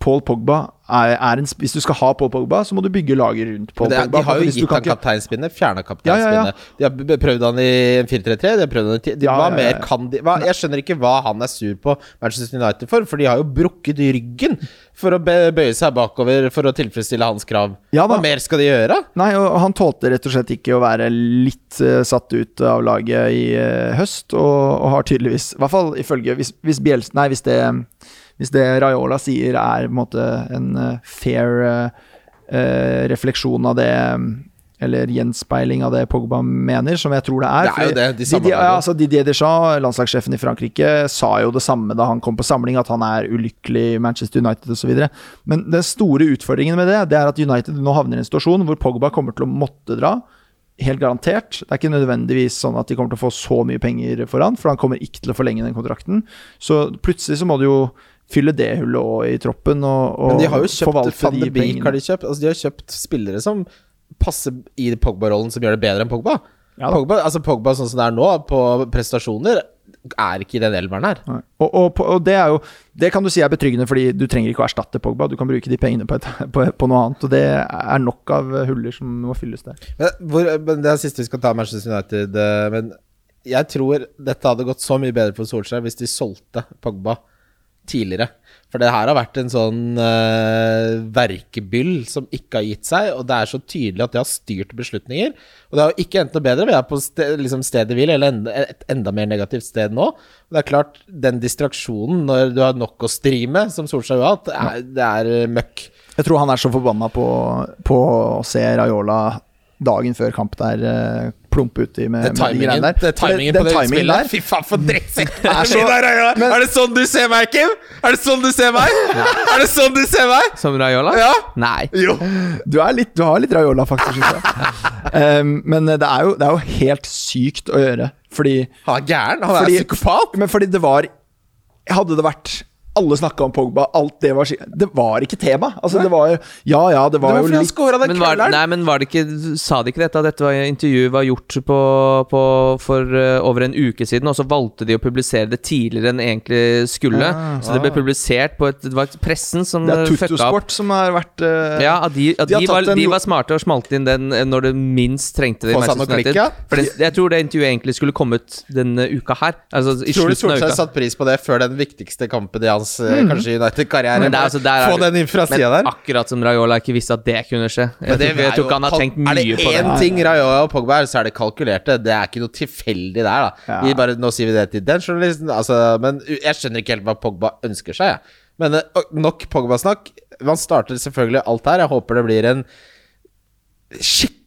Paul Pogba er, er en Hvis du skal ha Paul Pogba, så må du bygge laget rundt Paul er- Pogba. de har jo gitt han kapteinspinnet, fjerna Ja, kapteinspinnet. ja, De har prøvd han i 4-3-3, de har prøvd han i ti- de, Ja, Hva ja, ja, mer kan de hva, Jeg skjønner ikke hva han er sur på Manchester United for, for de har jo brukket ryggen for å bøye seg bakover for å tilfredsstille hans krav. Ja hva mer skal de gjøre? Nei, og han tålte rett og slett ikke å være litt uh, satt ut av laget i uh, høst, og, og har tydeligvis I hvert fall ifølge Hvis, hvis Bjelsen Nei, hvis det hvis det Raiola sier er en måte en eh, fair eh, eh, refleksjon av det eller gjenspeiling av det Pogba mener, som jeg tror det er. Det er jo det, de Didier, samarbeider. ja, altså Didier Deschamps, landslagssjefen i Frankrike, sa jo det samme da han kom på samling, at han er ulykkelig i Manchester United osv. Men den store utfordringen med det, det er at United nå havner i en situasjon hvor Pogba kommer til å måtte dra. Helt garantert. Det er ikke nødvendigvis sånn at de kommer til å få så mye penger for han, for han kommer ikke til å forlenge den kontrakten. Så plutselig så må du jo fylle det hullet òg i troppen, og, og Men de har jo kjøpt Van de Beek, har de kjøpt. Altså, de har kjøpt spillere som passer i Pogba-rollen, som gjør det bedre enn Pogba. Ja. Pogba, altså Pogba sånn som det er nå, på prestasjoner, er ikke i den elveren her. Og, og, og det er jo Det kan du si er betryggende, fordi du trenger ikke å erstatte Pogba. Du kan bruke de pengene på, et, på, på noe annet, og det er nok av huller som må fylles der. Men, hvor, men Det er siste vi skal ta Manchester United. eh, Men jeg tror dette hadde gått så mye bedre for Solskjær hvis de solgte Pogba tidligere. For det her har vært en sånn uh, verkebyll som ikke har gitt seg, og det er så tydelig at det har styrt beslutninger. Og det har jo ikke endt noe bedre. Vi er på sted, liksom stedet hvil, eller enda, et enda mer negativt sted nå. Og det er klart, den distraksjonen når du har nok å stri med, som Solskjær har hatt, det er eh, møkk. Jeg tror han er så forbanna på, på å se Raiola dagen før kamp der uh, plumpe uti med, Det med de timingen, greiene der. det er timingen det, på det timingen utspillet der- Fy faen, for drittsekk! Er så- er, det sånn du ser meg, Kim? Er det sånn du ser meg? Er det sånn du ser meg? Som Raiola? Ja. Nei. Jo. Du, er litt, du har litt Raiola, faktisk. Um, men det er, jo, det er jo helt sykt å gjøre, fordi Han er gæren. Han Fordi- er psykopat. Men fordi det var Hadde det vært alle snakka om Pogba, alt det var Det var ikke tema. Altså, det var Ja, ja, det Det var, var jo litt han den Men var, nei, men var det ikke Sa de ikke dette? At dette var, intervjuet var gjort på, på, for uh, over en uke siden, og så valgte de å publisere det tidligere enn egentlig skulle. Ja, så det ble publisert på et Det var pressen som Det er eh, fucka opp. Tuttosport som har vært uh, Ja, at de, at De de, var, en de var smarte og smalt inn den når det minst trengte det. For det, jeg tror det intervjuet egentlig skulle kommet denne uka her. Altså i Tror du slutten av Solskjær uka. satte pris på det før den viktigste kampen i hans mm. kanskje United-karriere? Men er altså- Få den inn fra Men sida der. akkurat som Raiola ikke visste at det kunne skje. Jeg, Men det jeg tror ikke han har tenkt mye på det Er det. én ting Rayola og Pogba er, så er det kalkulerte. Det er ikke noe tilfeldig der, da. Ja. Vi bare, nå sier vi det til den journalisten. Altså, men jeg skjønner ikke helt hva Pogba ønsker seg, jeg. Men eh, nok Pogba-snakk. Man starter selvfølgelig alt her. Jeg håper det blir en skikkelig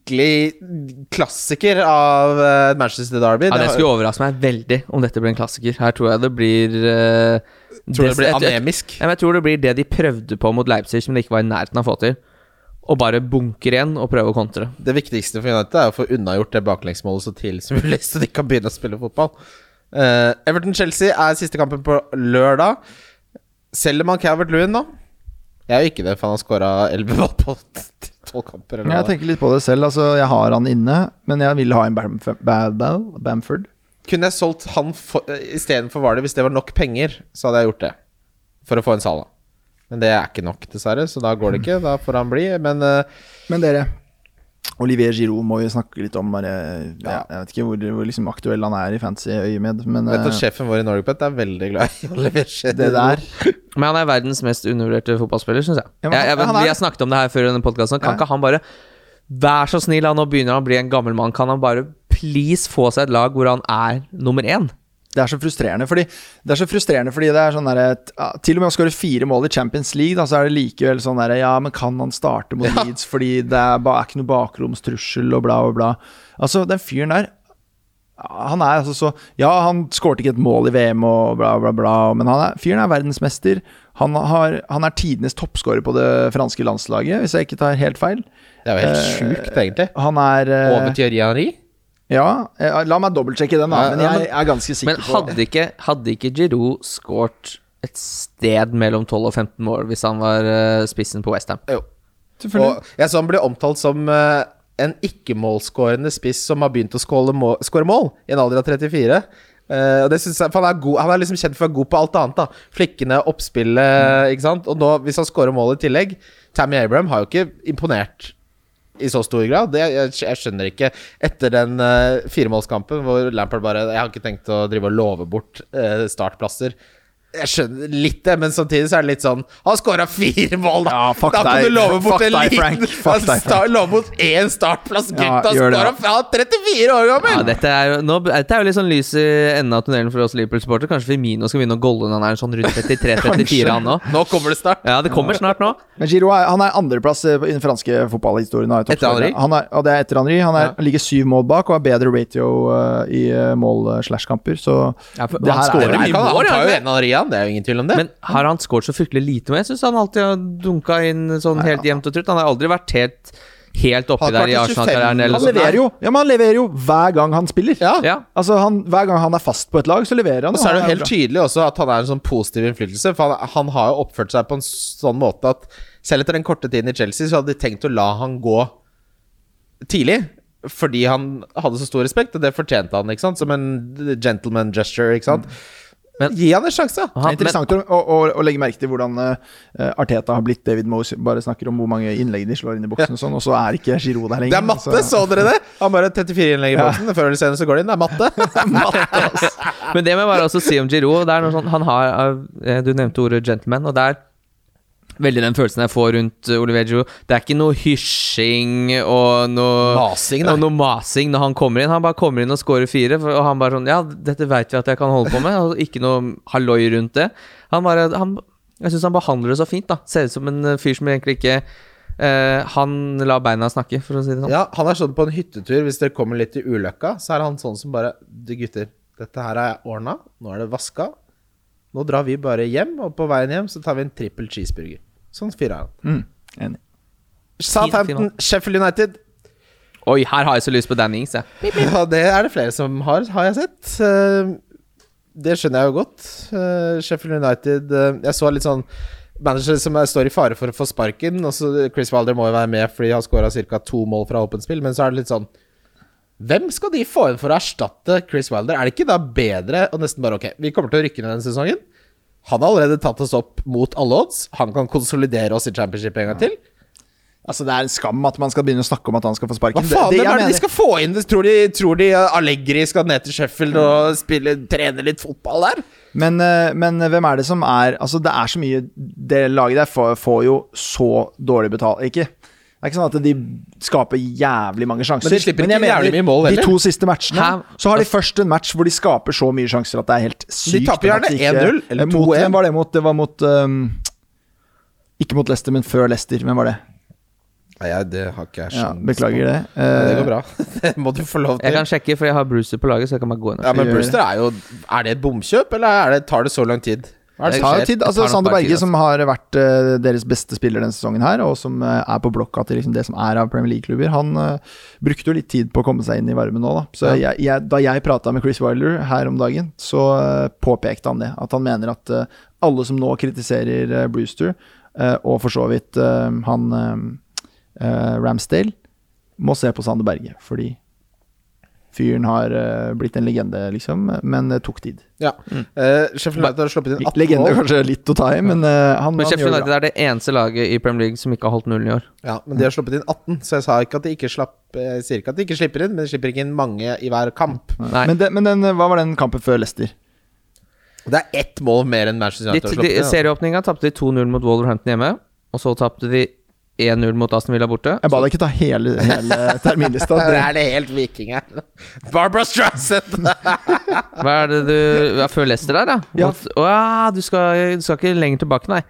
klassiker av uh, Manchester Derby. Ja, Det det skulle overraske meg veldig om dette blir en klassiker. Her tror jeg det blir uh, Tror du det blir jeg- jeg- anemisk? Jeg tror det blir det de prøvde på mot Leipzig, som de ikke var i nærheten av å få til. Og bare bunker igjen og prøve å kontre. Det viktigste for United er å få unnagjort det baklengsmålet så tidlig som mulig, så de kan begynne å spille fotball. Uh, Everton-Chelsea er siste kampen på lørdag. Selger man Calvert Lewin nå? Jeg gjør ikke det, for han har skåra 11 mål på 12 kamper. Eller Jeg tenker litt på det selv. Altså, jeg har han inne, men jeg vil ha en Bamf Bam- Bamford. Kunne jeg solgt han eh, istedenfor Vardy hvis det var nok penger, så hadde jeg gjort det. For å få en Sala. Men det er ikke nok, dessverre, så da går det ikke. Da får han bli. Men uh, Men dere, Olivier Giroud må vi snakke litt om. Bare, ja, jeg vet ikke hvor, hvor liksom aktuell han er i fancy øyemed, men vet at eh, sjefen vår i Norgepet er veldig glad i Olivier Giroud. det der Men han er verdens mest undervurderte fotballspiller, syns jeg. Ja, men jeg, jeg han vi har snakket om det her før i denne podkasten. Kan Ja. ikke han bare Vær så snill, han, nå begynner han å bli en gammel mann. Kan han bare please få seg et lag hvor han er nummer én? Det er så frustrerende, fordi det er så frustrerende fordi det er sånn derre ja, Til og med å skåre fire mål i Champions League, da, så er det likevel sånn derre Ja, men kan han starte mot Leeds fordi det er, er ikke noe bakromstrussel og bla, og bla. Altså, den fyren der Han er altså så Ja, han skårte ikke et mål i VM og bla, bla, bla, men han er, fyren er verdensmester. Han, har, han er tidenes toppskårer på det franske landslaget, hvis jeg ikke tar helt feil. Det er jo helt Eh, sjukt, egentlig. Han er eh, Over Thierry Henry? Ja, eh, la meg dobbeltsjekke den, da, men jeg er ganske sikker Men på hadde ikke, hadde ikke Giroud skåret et sted mellom 12 og 15 mål hvis han var eh, spissen på Westham? Jo. Og jeg så han ble omtalt som eh, en ikke-målskårende spiss som har begynt å skåre mål i en alder av 34. Uh, og det synes jeg, for han, er god, han er liksom kjent for å være god på alt annet. da Flikkene, oppspillet, ikke sant. Og nå, hvis han skårer mål i tillegg Tammy Abraham har jo ikke imponert i så stor grad. Det, jeg, jeg skjønner ikke. Etter den uh, firemålskampen hvor Lampard bare Jeg har ikke tenkt å drive og love bort uh, startplasser. Jeg skjønner litt det, men samtidig så er det litt sånn Han skåra fire mål, da! Ja, fuck da kan du love bort Fuck en deg, liten Fuck deg, love bort én startplass, Ja, gutta! ja, det, skåra fra 34 år gammel! Ja, dette er jo nå, Dette er jo litt sånn lys i enden av tunnelen for oss Liverpool-supportere. Kanskje Firmino skal begynne å golle når han er sånn rundt 33-34, han òg. Nå kommer det snart. Ja, det kommer snart nå. Men Giro er, han er andreplass eh, i den franske fotballhistorien. er Etter Henri? Og det er etter Henri. Han er, ligger syv mål bak og har bedre ratio uh, i uh, mål-slash-kamper. Så Ja, for Det han her er- Her mye kan, han mål, tar ja. jo en av Det er jo ingen tvil om det. Men har han skåret så fryktelig lite? Jeg syns han alltid har dunka inn sånn helt jevnt og trutt. Han har aldri vært helt Helt oppi der i Arsenal-karrieren. han sånn. leverer jo Ja, men han leverer jo hver gang han spiller. ja. Ja. Altså han, Hver gang han er fast på et lag, så leverer han. Og så er det jo helt bra. tydelig også at han er en sånn positiv innflytelse. For han, han har jo oppført seg på en sånn måte at selv etter den korte tiden i Chelsea, så hadde de tenkt å la han gå tidlig. Fordi han hadde så stor respekt, og det fortjente han, ikke sant? Som en gentleman gesture, ikke sant? Men- Gi han en sjanse, da! Det er Han, men, interessant å, å, å, å legge merke til hvordan uh, Arteta har blitt David Moe. Bare snakker om hvor mange innlegg de slår inn i boksen, og sånn, og så er ikke Giroud der lenger. Det er matte, så- så dere det? Han bare 34 innlegg i boksen. Før eller senere så går det inn. Det er matte. men det må jeg bare også si om Giroud. Det er noe sånn, han har eh, Du nevnte ordet gentleman, og det er veldig den følelsen jeg får rundt eh, Olivier Det er ikke noe hysjing og noe Masing, og noe masing når han kommer inn. Han bare kommer inn og scorer fire, og han bare sånn Ja, dette veit vi at jeg kan holde på med, og ikke noe halloi rundt det. Han bare han, Jeg syns han behandler det så fint, da. Ser ut som en eh, fyr som egentlig ikke Uh, Han lar beina snakke, for å si det sånn. Ja, han er sånn på en hyttetur, hvis dere kommer litt i ulykka, så er han sånn som bare Du gutter, dette her er ordna. Nå er det vaska. Nå drar vi bare hjem, og på veien hjem så tar vi en trippel cheeseburger. Sånn fyrer han. Mm, enig. Southampton, Sheffield United. Oi, her har jeg så lyst på Danny Ings, jeg. Ja, det er det flere som har, har jeg sett. Eh, Det skjønner jeg jo godt. Eh, Sheffield United eh, Jeg så litt sånn manager som står i fare for å få sparken. Og så Chris Wilder må jo være med fordi han skåra ca. to mål fra åpent spill. Men så er det litt sånn Hvem skal de få inn for å erstatte Chris Wilder? Er det ikke da bedre å nesten bare Ok, vi kommer til å rykke ned denne sesongen. Han har allerede tatt oss opp mot alle odds. Han kan konsolidere oss i championship en gang til. Altså Det er en skam at man skal begynne å snakke om at han skal få sparken. Hva faen, det, det hvem er det de skal få inn? Tror de, tror de Allegri skal ned til Sheffield og spille, trene litt fotball der? Men, eh, men hvem er det som er Altså Det er så mye Det laget der får, får jo så dårlig betalt Ikke Det er ikke sånn at de skaper jævlig mange sjanser. Men de slipper ikke men jævlig mye mål De to siste matchene Hæ? Så har de først en match hvor de skaper så mye sjanser at det er helt sykt. taper gjerne at de ikke- 1-0 eller Eh, 2-1. Var det mot? Det var mot um, Ikke mot Leicester, men før Leicester. Hvem var det? Nei, ja, det har ikke jeg Ja, skjønt. beklager det. Uh, det Eh, går bra. det må du få lov Jeg kan sjekke, for jeg har Brucer på laget, så jeg kan bare gå inn og Ja, men Brewster er jo Er det et bomkjøp, eller er det, tar det så lang tid? Det tar tid. Altså, Sander Berge, altså. som har vært uh, deres beste spiller denne sesongen her, og som uh, er på blokka til liksom det som er av Premier League-klubber, han uh, brukte jo litt tid på å komme seg inn i varmen nå, da. Så jeg, jeg, da jeg prata med Chris Wilder her om dagen, så påpekte han det. At han mener at alle som nå kritiserer Brewster, og for så vidt han Ramsdale, må se på Sander Berge, fordi Fyren har uh, blitt en legende, liksom, men det tok tid. Ja. Eh, Sheffield United har sluppet inn 18 Legende mål. kanskje litt å ta i, men uh, han, Men han Sheffield gjør det United er det eneste laget i Premier League som ikke har holdt nullen i år. Ja, men de har sluppet inn 18, så jeg sa ikke at de ikke slapp Jeg sier ikke at de ikke slipper inn, men de slipper ikke inn mange i hver kamp. Nei. Men, det, men den, hva var den kampen før Leicester? Det er ett mål mer enn Manchester De, United har de, sluppet inn. serieåpninga tapte de 2-0 mot Wolverhampton hjemme, og så tapte de 1-0 mot Aston Villa borte. Jeg ba deg ikke ta hele, hele terminlista. Det, er det helt viking her. Barbara Strassett! Hva er det du ja, Før Leicester der, da? Ja. Mot, å, ja du, skal, du skal ikke lenger tilbake, nei.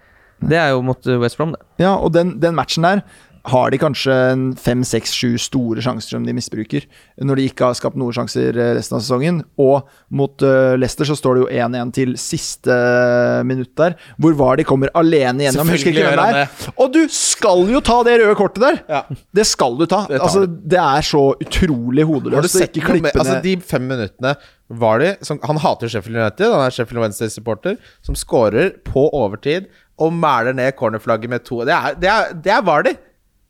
Det er jo mot West Brom, det. ja, og den, den matchen der har de kanskje fem, seks, sju store sjanser som de misbruker, når de ikke har skapt noen sjanser eh, resten av sesongen. Og mot uh, Leicester så står det jo 1-1 til siste eh, minutt der. Hvor var de kommer alene gjennom. Husker ikke hvem det er. Og du skal jo ta det røde kortet der! Ja. Det skal du ta. Det altså, det er så utrolig hodeløst. Altså, De fem minuttene var de som, Han hater Sheffield United, han er Sheffield Wednesday-supporter, som scorer på overtid og mæler ned cornerflagget med to Det er, det er, det er var de!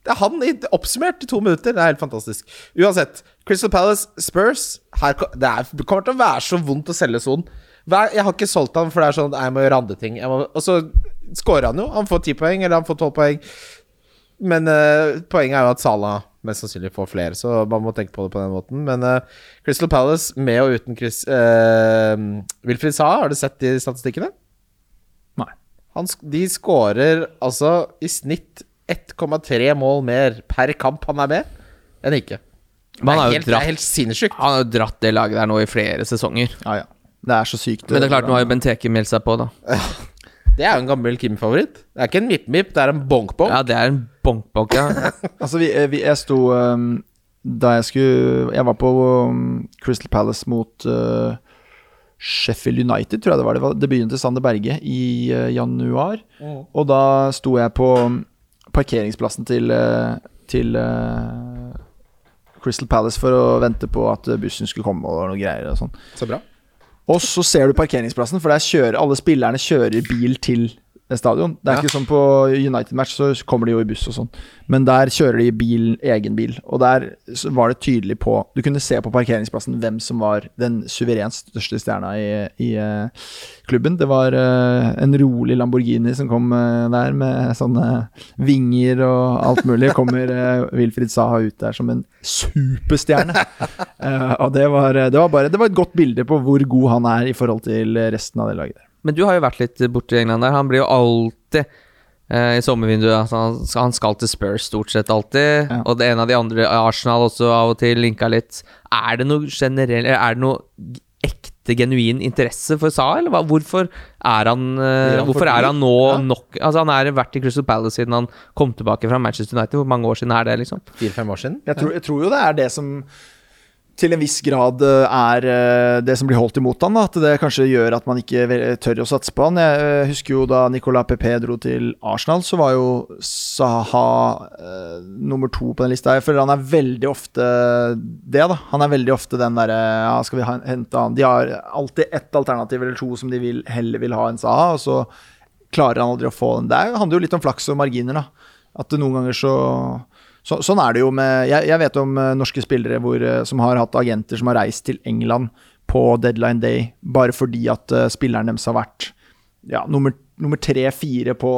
Det er han oppsummert i to minutter. Det er helt fantastisk. Uansett, Crystal Palace, Spurs her, Det er, kommer til å være så vondt å selge Son. Jeg har ikke solgt han, for det er sånn Jeg må gjøre andre ting. Må, og så scorer han jo. Han får ti poeng, eller han får tolv poeng. Men uh, poenget er jo at Salah mest sannsynlig får flere, så man må tenke på det på den måten. Men uh, Crystal Palace med og uten Chris uh, Wilfried Saha, har du sett de statistikkene? Han, de skårer altså i snitt 1,3 mål mer per kamp han er med, enn ikke. Han det, er helt, det er helt sinnssykt. Han har jo dratt det laget der nå i flere sesonger. Ja, ja. Det er så sykt. Men det er klart, nå har jo Benteke meldt seg på, da. Det er jo en gammel Kim-favoritt. Det er ikke en mip-mip, det er en bonk-bonk. Ja, det er en bonk-bonk, ja. Altså, vi, vi, jeg sto um, Da jeg skulle Jeg var på um, Crystal Palace mot uh, Sheffield United, tror jeg det var. Det var debuten til Sander Berge i uh, januar. Og da sto jeg på um, parkeringsplassen til, uh, til uh, Crystal Palace for å vente på at uh, bussen skulle komme og noe greier og sånn. Så bra. Og så ser du parkeringsplassen, for der kjører alle spillerne kjører bil til stadion. Det er Ja. ikke som på United-match, så kommer de jo i buss og sånn. Men der kjører de bil, egen bil. Og der var det tydelig på Du kunne se på parkeringsplassen hvem som var den suverent største stjerna i, i uh, klubben. Det var uh, en rolig Lamborghini som kom uh, der med sånne vinger og alt mulig. Kommer Wilfried Saha ut der som en superstjerne. Og det var, det var bare Det var et godt bilde på hvor god han er i forhold til resten av det laget. Men du har jo vært litt borti England der. Han blir jo alltid eh, i sommervinduet altså han, skal, han skal til Spurs stort sett alltid. Ja. Og det ene av de andre, Arsenal også av og til, linka litt. Er det noe generell er det noe ekte, genuin interesse for Sa, eller hva? hvorfor er han, eh, ja, Hvorfor er han nå Ja. nok Altså Han har vært i Crystal Palace siden han kom tilbake fra Manchester United. Hvor mange år siden er det, liksom? Fire-fem år siden. Jeg tror, jeg tror jo det er det som til en viss grad eh, er eh, det som blir holdt imot han. Da. At det kanskje gjør at man ikke tør å satse på han. Jeg eh, husker jo da Nicolas Pepe dro til Arsenal, så var jo Saha eh, nummer to på den lista. Jeg føler han er veldig ofte det, da. Han er veldig ofte den derre Ja, skal vi hente han De har alltid ett alternativ eller to som de vil, heller vil ha enn Saha, og så klarer han aldri å få den. Det er- handler jo litt om flaks og marginer, da. At det noen ganger så så, sånn er det jo med Jeg, jeg vet om eh, norske spillere hvor, eh, som har hatt agenter som har reist til England på deadline day bare fordi at eh, spilleren deres har vært ja, nummer, nummer tre-fire på,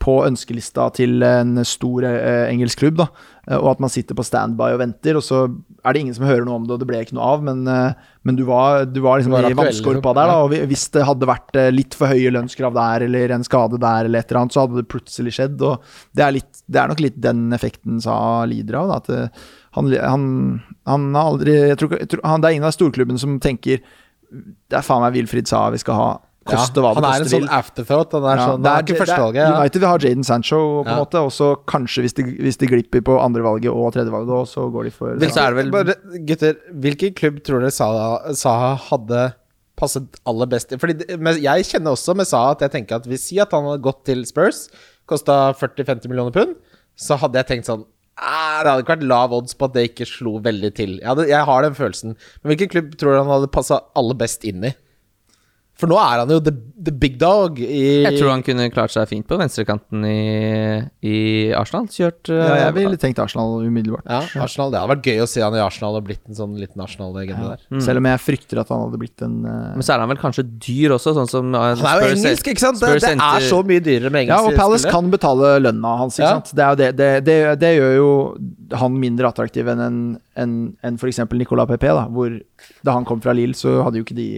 på ønskelista til en stor eh, engelsk klubb. da Eh, Og at man sitter på standby og venter, og så er det ingen som hører noe om det, og det ble ikke noe av. Men, eh, men du var, du var liksom i vannskorpa liksom. der, da. Og hvis det hadde vært litt for høye lønnskrav der, eller en skade der, eller et eller annet, så hadde det plutselig skjedd. Og det er, litt, det er nok litt den effekten Sa lider av. Da, at han, han, han har aldri jeg tror, jeg tror, han, Det er ingen av storklubbene som tenker Det er faen meg Wilfried Sa vi skal ha, koste hva det han er en koste sånn vil. afterthought. Han er, sånn, det er ikke førstevalget. Ja. United vil ha Jaden Sancho, på en Ja. måte, og så kanskje, hvis de, hvis de glipper på andrevalget og tredjevalget, også, så går de for Men så er det vel Bare, gutter, hvilken klubb tror dere Saha, Saha hadde passet aller best i? Fordi men jeg kjenner også med Saha at jeg tenker at hvis si at han hadde gått til Spurs, kosta 40-50 millioner pund, så hadde jeg tenkt sånn ah, Det hadde ikke vært lav odds på at det ikke slo veldig til. Jeg, hadde, jeg har den følelsen. Men hvilken klubb tror du han hadde passa aller best inn i? For nå er han jo the, the big dog i Jeg tror han kunne klart seg fint på venstrekanten i, i Arsenal. Kjørt uh, Ja, jeg ville tenkt Arsenal umiddelbart. Ja, Arsenal. Det hadde vært gøy å se han i Arsenal og blitt en sånn liten Arsenal-legende der. Selv om jeg frykter at han hadde blitt en uh... Men så er han vel kanskje dyr også, sånn som uh, Han er jo Spurs- engelsk, ikke sant? Det, det er så mye dyrere med engelsk. Ja, og Palace kan betale lønna hans. Ikke Ja. sant? Det, er det, det, det, det gjør jo han mindre attraktiv enn en, en, en f.eks. Nicolas Pepe. Da, hvor da han kom fra Lille, så hadde jo ikke de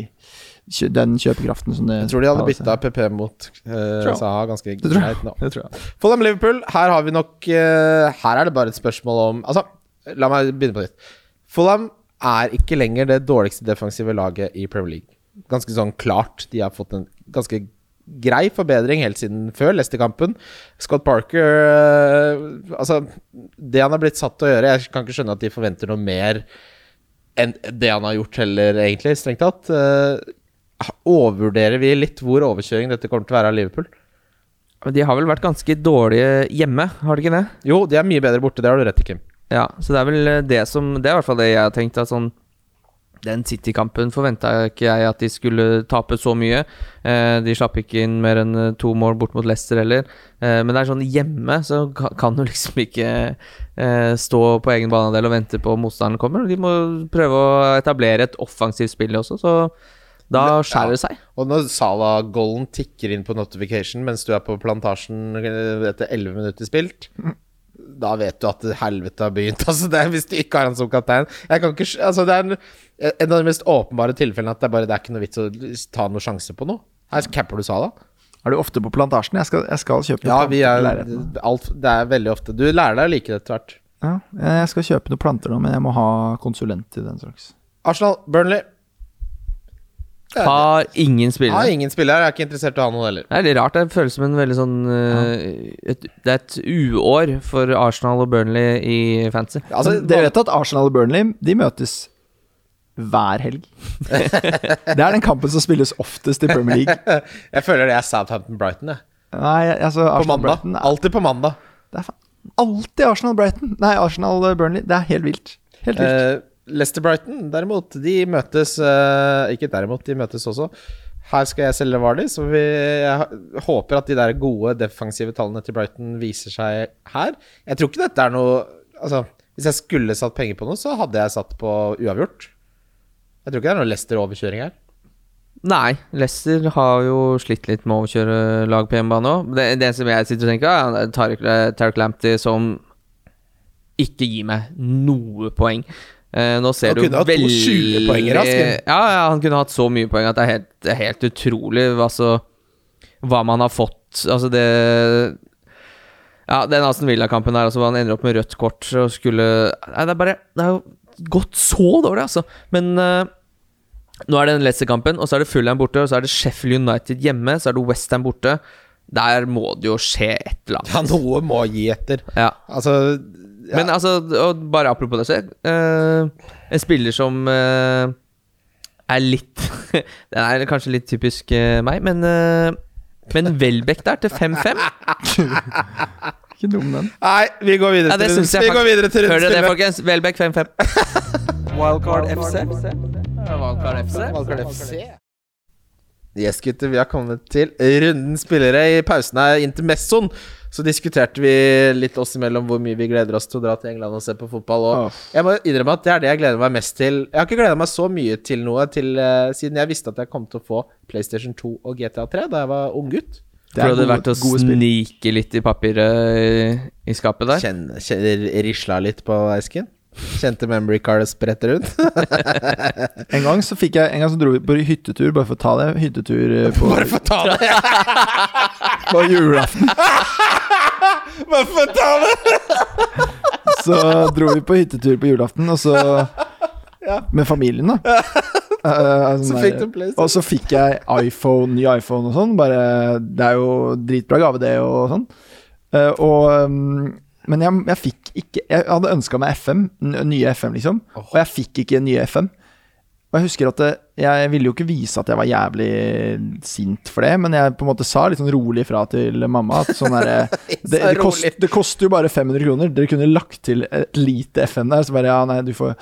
den kjøpekraften som det Jeg tror de hadde Palace bytta. PP mot uh. Saha ganske greit nå. Det tror jeg. Fulham Liverpool, her har vi nok uh, Her er det bare et spørsmål om Altså, la meg begynne på nytt. Fulham er ikke lenger det dårligste defensive laget i Premier League. Ganske sånn klart. De har fått en ganske grei forbedring helt siden før Leicester-kampen. Scott Parker eh, Altså, det han har blitt satt til å gjøre Jeg kan ikke skjønne at de forventer noe mer enn det han har gjort heller, egentlig, strengt tatt. Eh, overvurderer vi litt hvor overkjøring dette kommer til å være av Liverpool? Men De har vel vært ganske dårlige hjemme, har de ikke det? Jo, de er mye bedre borte, det har du rett i, Kim. Ja, så det er vel eh, det som Det er i hvert fall det jeg har tenkt. At sånn Den City-kampen forventa ikke jeg at de skulle tape så mye. Eh, de slapp ikke inn mer enn eh, to mål bort mot Leicester heller. Eh, men det er sånn hjemme så kan du liksom ikke eh, stå på egen banedel og vente på motstanderen kommer. De må prøve å etablere et offensivt spill også, så da skjærer det seg. Og når Sala-golden tikker inn på notification mens du er på plantasjen eh, etter 11 minutter spilt, da vet du at helvete har begynt. Altså, det er, hvis du ikke har han som kaptein Jeg kan ikke Altså, det er en, en av de mest åpenbare tilfellene at det er bare Det er ikke noe vits å ta noen sjanse på noe. Her capper du Sala. Er du ofte på plantasjen? Jeg skal, jeg skal kjøpe noen Ja, planter er alt, Det er veldig ofte. Du lærer deg å like det etter hvert. Ja, jeg skal kjøpe noen planter nå, men jeg må ha konsulent til den slags. Arsenal, Burnley. Har ingen spillere. har ingen spillere. Jeg er ikke interessert i å ha noen heller. Det er litt rart. Det føles som en veldig sånn eh, et, Det er et uår for Arsenal og Burnley i fantasy. Altså, dere vet at Arsenal og Burnley De møtes hver helg. det er den kampen som spilles oftest i Premier League. jeg føler det er Southampton-Brighton, jeg. Nei, altså På mandag. Brighton er, Alltid på mandag. Det er faen alltid Arsenal-Brighton. Nei, Arsenal-Burnley. Det er helt vilt. Helt vilt. Eh, Leicester-Brighton, derimot, de møtes eh, Ikke derimot, de møtes også. Her skal jeg selge Vardy, så jeg håper at de der gode defensive tallene til Brighton viser seg her. Jeg tror ikke dette er noe Altså, hvis jeg skulle satt penger på noe, så hadde jeg satt på uavgjort. Jeg tror ikke det er noe Leicester-overkjøring her. Nei, Leicester har jo slitt litt med å overkjøre lag på hjemmebane òg. Det, det som jeg sitter og tenker, er Tarek, Tarek Lamptey som ikke gir meg noe poeng. Eh, nå ser Han du kunne hatt 20 poeng i Rasken. Ja, ja, han kunne hatt så mye poeng at det er helt, det er helt utrolig altså, hva man har fått. Altså, det Ja, den Aston Villa-kampen der, altså, han ender opp med rødt kort og skulle Nei, det er bare Det er jo gått så dårlig, altså. Men uh, nå er det den Leicester-kampen, og så er det Fulham borte, og så er det Sheffield United hjemme, så er det Westham borte. Der må det jo skje et eller annet. Ja, noe må gi etter. Ja. Altså ja. Men altså, og bare apropos det, så eh, En spiller som eh, er litt Den er kanskje litt typisk eh, meg, men uh, Men Welbeck der, til 5-5 Ikke dum, den. Nei, vi går videre Ja, det til rundt. Vi går videre til Hører dere det, folkens? Welbeck 5-5. Wildcard FC. Wildcard FC. Wildcard FC. Yes, gutter, vi har kommet til rundens spillere. I pausen her, intermessoen, så diskuterte vi litt oss imellom hvor mye vi gleder oss til å dra til England og se på fotball. Og oh. jeg må innrømme at det er det jeg gleder meg mest til. Jeg har ikke gleda meg så mye til noe til, uh, siden jeg visste at jeg kom til å få PlayStation 2 og GTA 3 da jeg var unggutt. Det er hadde gode- vært å snike litt i papiret i, i skapet der. Kjenn, risla litt på esken. Kjente memory cardet sprette rundt. En gang så fikk jeg En gang så dro vi på hyttetur, bare for å ta det. Hyttetur eh, på, Bare for å ta det! på julaften. Bare for å ta det! Så dro vi på hyttetur på julaften, og så Med familien, da. Sånn Så fikk du PlayStation. Og så fikk jeg iPhone, ny iPhone og sånn. Bare Det er jo dritbra gave, det, og sånn. Uh, og um, Men jeg, jeg fikk ikke Jeg hadde ønska meg FM, nye FM, liksom. Og jeg fikk ikke nye FM. Og jeg husker at det, jeg ville jo ikke vise at jeg var jævlig sint for det, men jeg på en måte sa litt sånn rolig fra til mamma at sånn derre det, det, kost, det koster jo bare 500 kroner. Dere kunne lagt til et lite FM der. Så bare ja, nei, du får,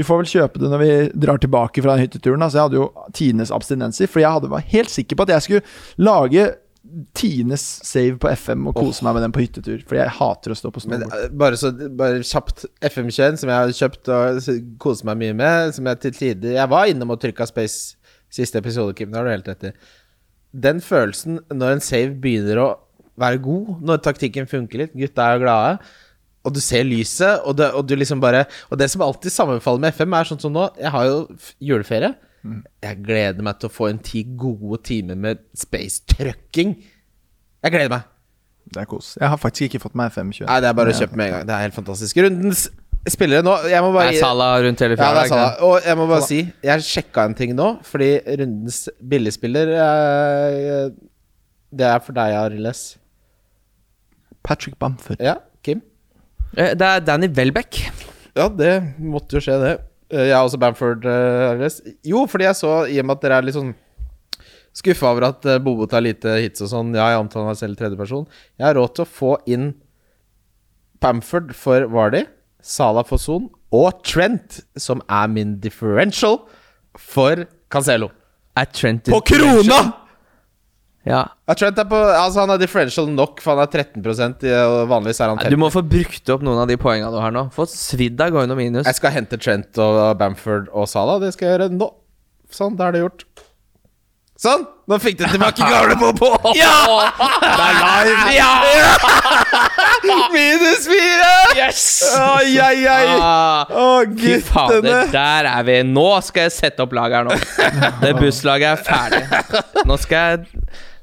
du får vel kjøpe det når vi drar tilbake fra den hytteturen. Altså, jeg hadde jo tidenes abstinenser, for jeg hadde, var helt sikker på at jeg skulle lage tidenes save på FM og kose meg med den på hyttetur. Fordi jeg hater å stå på snowboard. Men, bare så Bare kjapt FM21, som jeg har kjøpt og koser meg mye med, som jeg til tider Jeg var innom og trykka space siste episode, Kim. Det har du helt rett i. Den følelsen når en save begynner å være god, når taktikken funker litt, gutta er glade, og du ser lyset, og, det, og du liksom bare Og det som alltid sammenfaller med FM, er sånn som nå Jeg har jo f- Jeg gleder meg til å få en ti gode timer med space-trøkking. Jeg gleder meg. Det er kos. Jeg har faktisk ikke fått meg FM21. Nei, det er bare å kjøpe med en gang. Det er helt fantastisk. Rundens spillere nå Jeg må Det er Salah rundt hele Ja, det fjæra. Salah. Og jeg må bare si, jeg sjekka en ting nå, fordi rundens billigspiller Det er for deg, Ariles. Patrick Bamford. Ja, Kim? Eh, Det er Danny Welbeck. Ja, det måtte jo skje, det. Eh, Jeg er også Bamford, eh, Jo, fordi jeg så, i og med at dere er litt sånn skuffa over at eh, Bobo tar lite hits og sånn, ja, jeg omtaler meg selv tredjeperson. Jeg har råd til å få inn Bamford for Vardy, Salah for Son og Trent, som er min differential, for Cancelo. Er Trent På krona! Ja. Trent er på Altså Han er differential nok, for han er 13 i- og vanligvis er han Nei, 50 Du må få brukt opp noen av de poengene du har nå. Få svidd going og minus. Jeg skal hente Trent og Bamford og Salah. Det skal jeg gjøre nå. Sånn, da er det gjort. Sånn! Nå fikk du tilbake gamle Ja! Det er live! Ja! Minus fire! Yes! Oi, oi, oi! Å, fy fader, guttene! der er vi. Nå skal jeg sette opp laget her nå. Det busslaget er ferdig. Nå skal jeg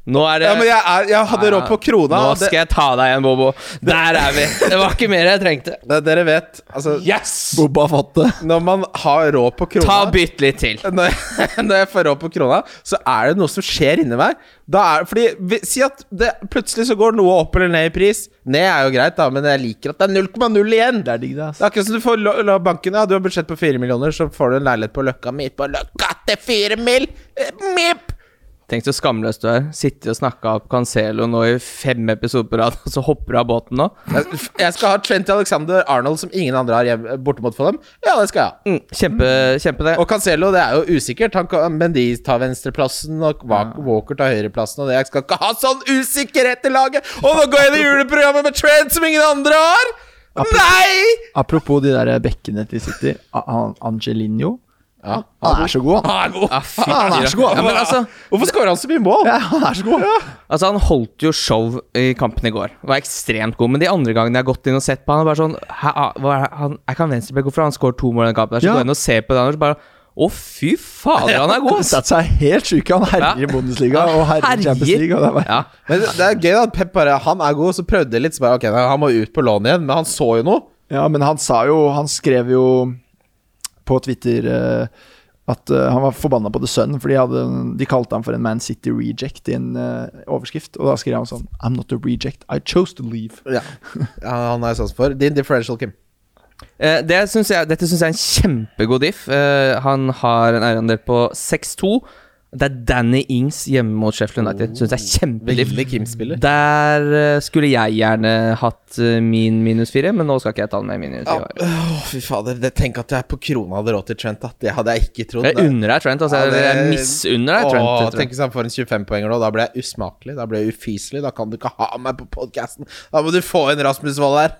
Nå er det Ja, men jeg, er, jeg hadde råd på krona. Nå skal jeg ta deg igjen, Bobo. Der er vi. Det var ikke mer jeg trengte. det, dere vet, altså Yes! har fått det. Når man har råd på krona Ta bytt litt til. når jeg, når jeg får råd på krona, så er det noe som skjer inni meg. Da er, fordi, vi, Si at det, plutselig så går noe opp eller ned i pris. Ned er jo greit, da, men jeg liker at det er 0,0 igjen. Det er digg, det. Det er akkurat som du får lo- la banken Ja, du har budsjett på 4 millioner, så får du en leilighet på Løkka midt på Løkka til 4 mill. Eh, Mip! Tenk så skamløs du er. Sitter og snakker opp Cancelo nå i fem episoder på rad, og så hopper du av båten nå. Jeg skal ha Trent Alexander Arnold som ingen andre har hjemme, bortimot for dem. Ja, det skal jeg ha. Mm, kjempe, kjempe det. Og Cancelo, det er jo usikkert. Han kan, Mendy tar venstreplassen, og Walker tar høyreplassen. Og det. jeg skal ikke ha sånn usikkerhet i laget! Og nå går jeg inn i juleprogrammet med Trent som ingen andre har! Nei! Apropos de der bekkene til City. Angelinho. Ja, Han er så god, han. han er god. Ja, fy, han er så god. Ja, men altså, Hvorfor skårer han så mye mål? Ja, han er så god. altså, han holdt jo show i kampen i går. Var ekstremt god. Men de andre gangene jeg har gått inn og sett på han, er bare sånn hæ, ah, hva er, han, Er ikke han venstreback? Hvorfor har han skåret to mål i den kampen? Der, så Ja. går jeg inn og ser på det, og bare Å, fy fader, han er god, Han Satt seg helt sjuk. Han herjer Ja. i Bundesliga og herjer i Champions League. Og det bare, Ja. Men det det er gøy at Pep bare Han er god, så prøvde jeg litt. Så bare, ok, han må ut på lån igjen. Men han så jo noe. ja, men han sa jo Han skrev jo på Twitter eh, at eh, han var forbanna på The Sun, for de, hadde, de kalte han for en Man City reject i en eh, overskrift. Og da skrev han sånn I'm not a reject, I chose to leave. Ja, ja Han har jeg sans for. Din differential, Kim. Eh, det synes jeg, dette syns jeg er en kjempegod diff. Eh, han har en eierandel på 6-2. Det er Danny Ings hjemme mot Sheffield United. Syns jeg er Kim-spiller. Der eh, skulle jeg gjerne hatt eh, min minus fire, men nå skal ikke jeg ta den med minus Ja, fire. Åh, fy fader. Det, tenk at jeg på krona hadde råd til Trent. Da. Det hadde jeg ikke trodd. Jeg unner deg Trent. Altså, Ja, det- Jeg misunner deg Trent. Åh, tenk hvis han får en 25-poenger nå. Da blir jeg usmakelig. Da blir jeg ufyselig. Da kan du ikke ha meg på podkasten. Da må du få inn Rasmus Wold her.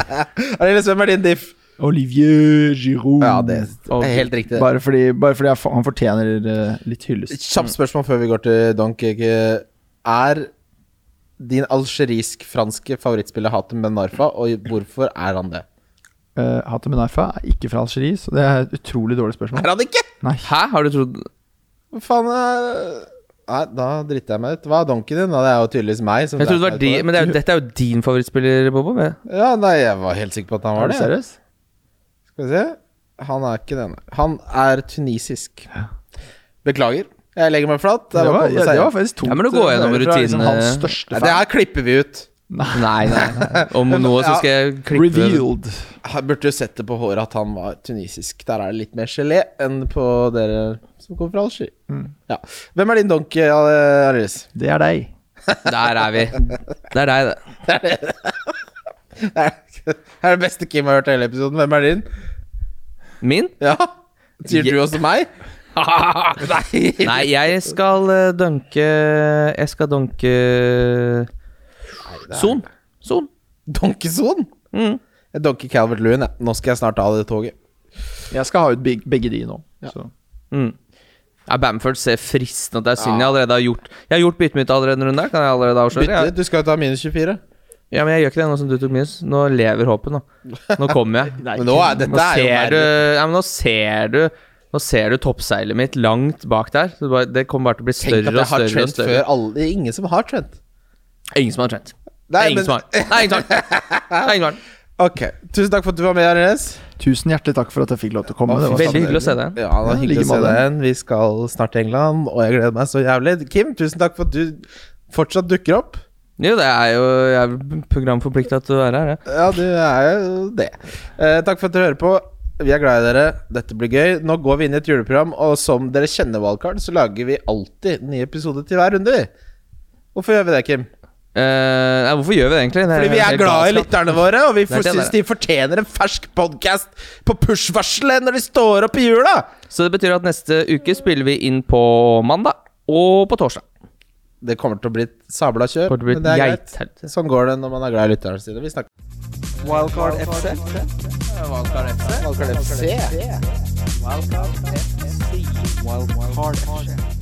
Hvem er din diff? Olivier Giroud. Ja, det er helt riktig. Bare fordi, bare fordi han fortjener eh, litt hyllest. Kjapt spørsmål før vi går til Donk. Er din algerisk-franske favorittspiller Hatem Ben Narfa, og hvorfor er han det? Uh, Hatem Ben Arfa er ikke fra Algerie, så det er et utrolig dårlig spørsmål. Er han ikke? Nei. Hæ, har du trodd Hva faen er Nei, da driter jeg meg ut. Hva er donken din? Da, det er jo tydeligvis meg. Som Jeg trodde det var på men det er, dette er jo din favorittspiller, Bobo. Ja, nei, jeg var helt sikker på at han Er var du det. seriøs? Skal vi se. Han er ikke denne. Han er tunisisk. Beklager. Jeg legger meg flat. Det var, ja, det var faktisk tungt. Ja, men du går eh, gjennom liksom rutinene. Nei, fan. det her klipper vi ut. Nei, nei. nei. Om noe så skal jeg klippe Revealed. Jeg burde jo sett det på håret at han var tunisisk. Der er det litt mer gelé enn på dere som kommer fra Algerie. Mm. Ja. Hvem er din donk, Aris? Det er deg. Der er vi. Det er deg, det. Det er det er det beste Kim har hørt i hele episoden. Hvem er din? Min? Ja? Sier du også meg? Nei. Nei, jeg skal uh, dunke Jeg skal dunke Son. Son. Donkeson? Mm. Jeg donker Calvert Lewin, jeg. Nå skal jeg snart av det toget. Jeg skal ha ut beg- begge de nå. Så. Mm. Ja, Bamford ser fristende ut. Det er synd jeg allerede har gjort Jeg har gjort byttet mitt allerede en runde. Kan jeg allerede avsløre? Bytte, Jeg, du skal jo ta minus 24. ja, men jeg gjør ikke det nå som du tok minus. Nå lever håpet, nå. Nå kommer jeg. Men nå er dette Nå er jo ser du. Ja, men nå ser du Nå ser du toppseilet mitt langt bak der. Så det, bare, det kommer bare til å bli større at og jeg har større. og Trent større før alle Det er ingen som har Trent. Ingen som har trent. Nei, ingen men- som har. Er ingen som har. Det ingen som har. Ok, Tusen takk for at du var med, Ernest. Tusen hjertelig takk for at jeg fikk lov til å komme. Var Veldig hyggelig å se deg. Ja, det var Ja, hyggelig å se deg igjen. Vi skal snart til England, og jeg gleder meg så jævlig. Kim, tusen takk for at du fortsatt dukker opp. Jo, det er jo Jeg er programforplikta til å være her, jeg. Ja, du er jo det. Eh, takk for at dere hører på. Vi er glad i dere. Dette blir gøy. Nå går vi inn i et juleprogram, og som dere kjenner Valgkart så lager vi alltid nye episoder til hver runde, vi. Hvorfor gjør vi det, Kim? Eh, ja, hvorfor gjør vi det egentlig? Det Fordi vi er glad i lytterne våre, og vi Det det syns de fortjener en fersk podkast på push-varselet når de står opp i jula. Så det betyr at neste uke spiller vi inn på mandag og på torsdag. Det kommer til å bli et sabla kjør, men det er greit. Sånn går det når man er glad i lytterne sine. Vi snakker Wildcard FC. Wildcard FC. Wildcard FC. Wildcard FC.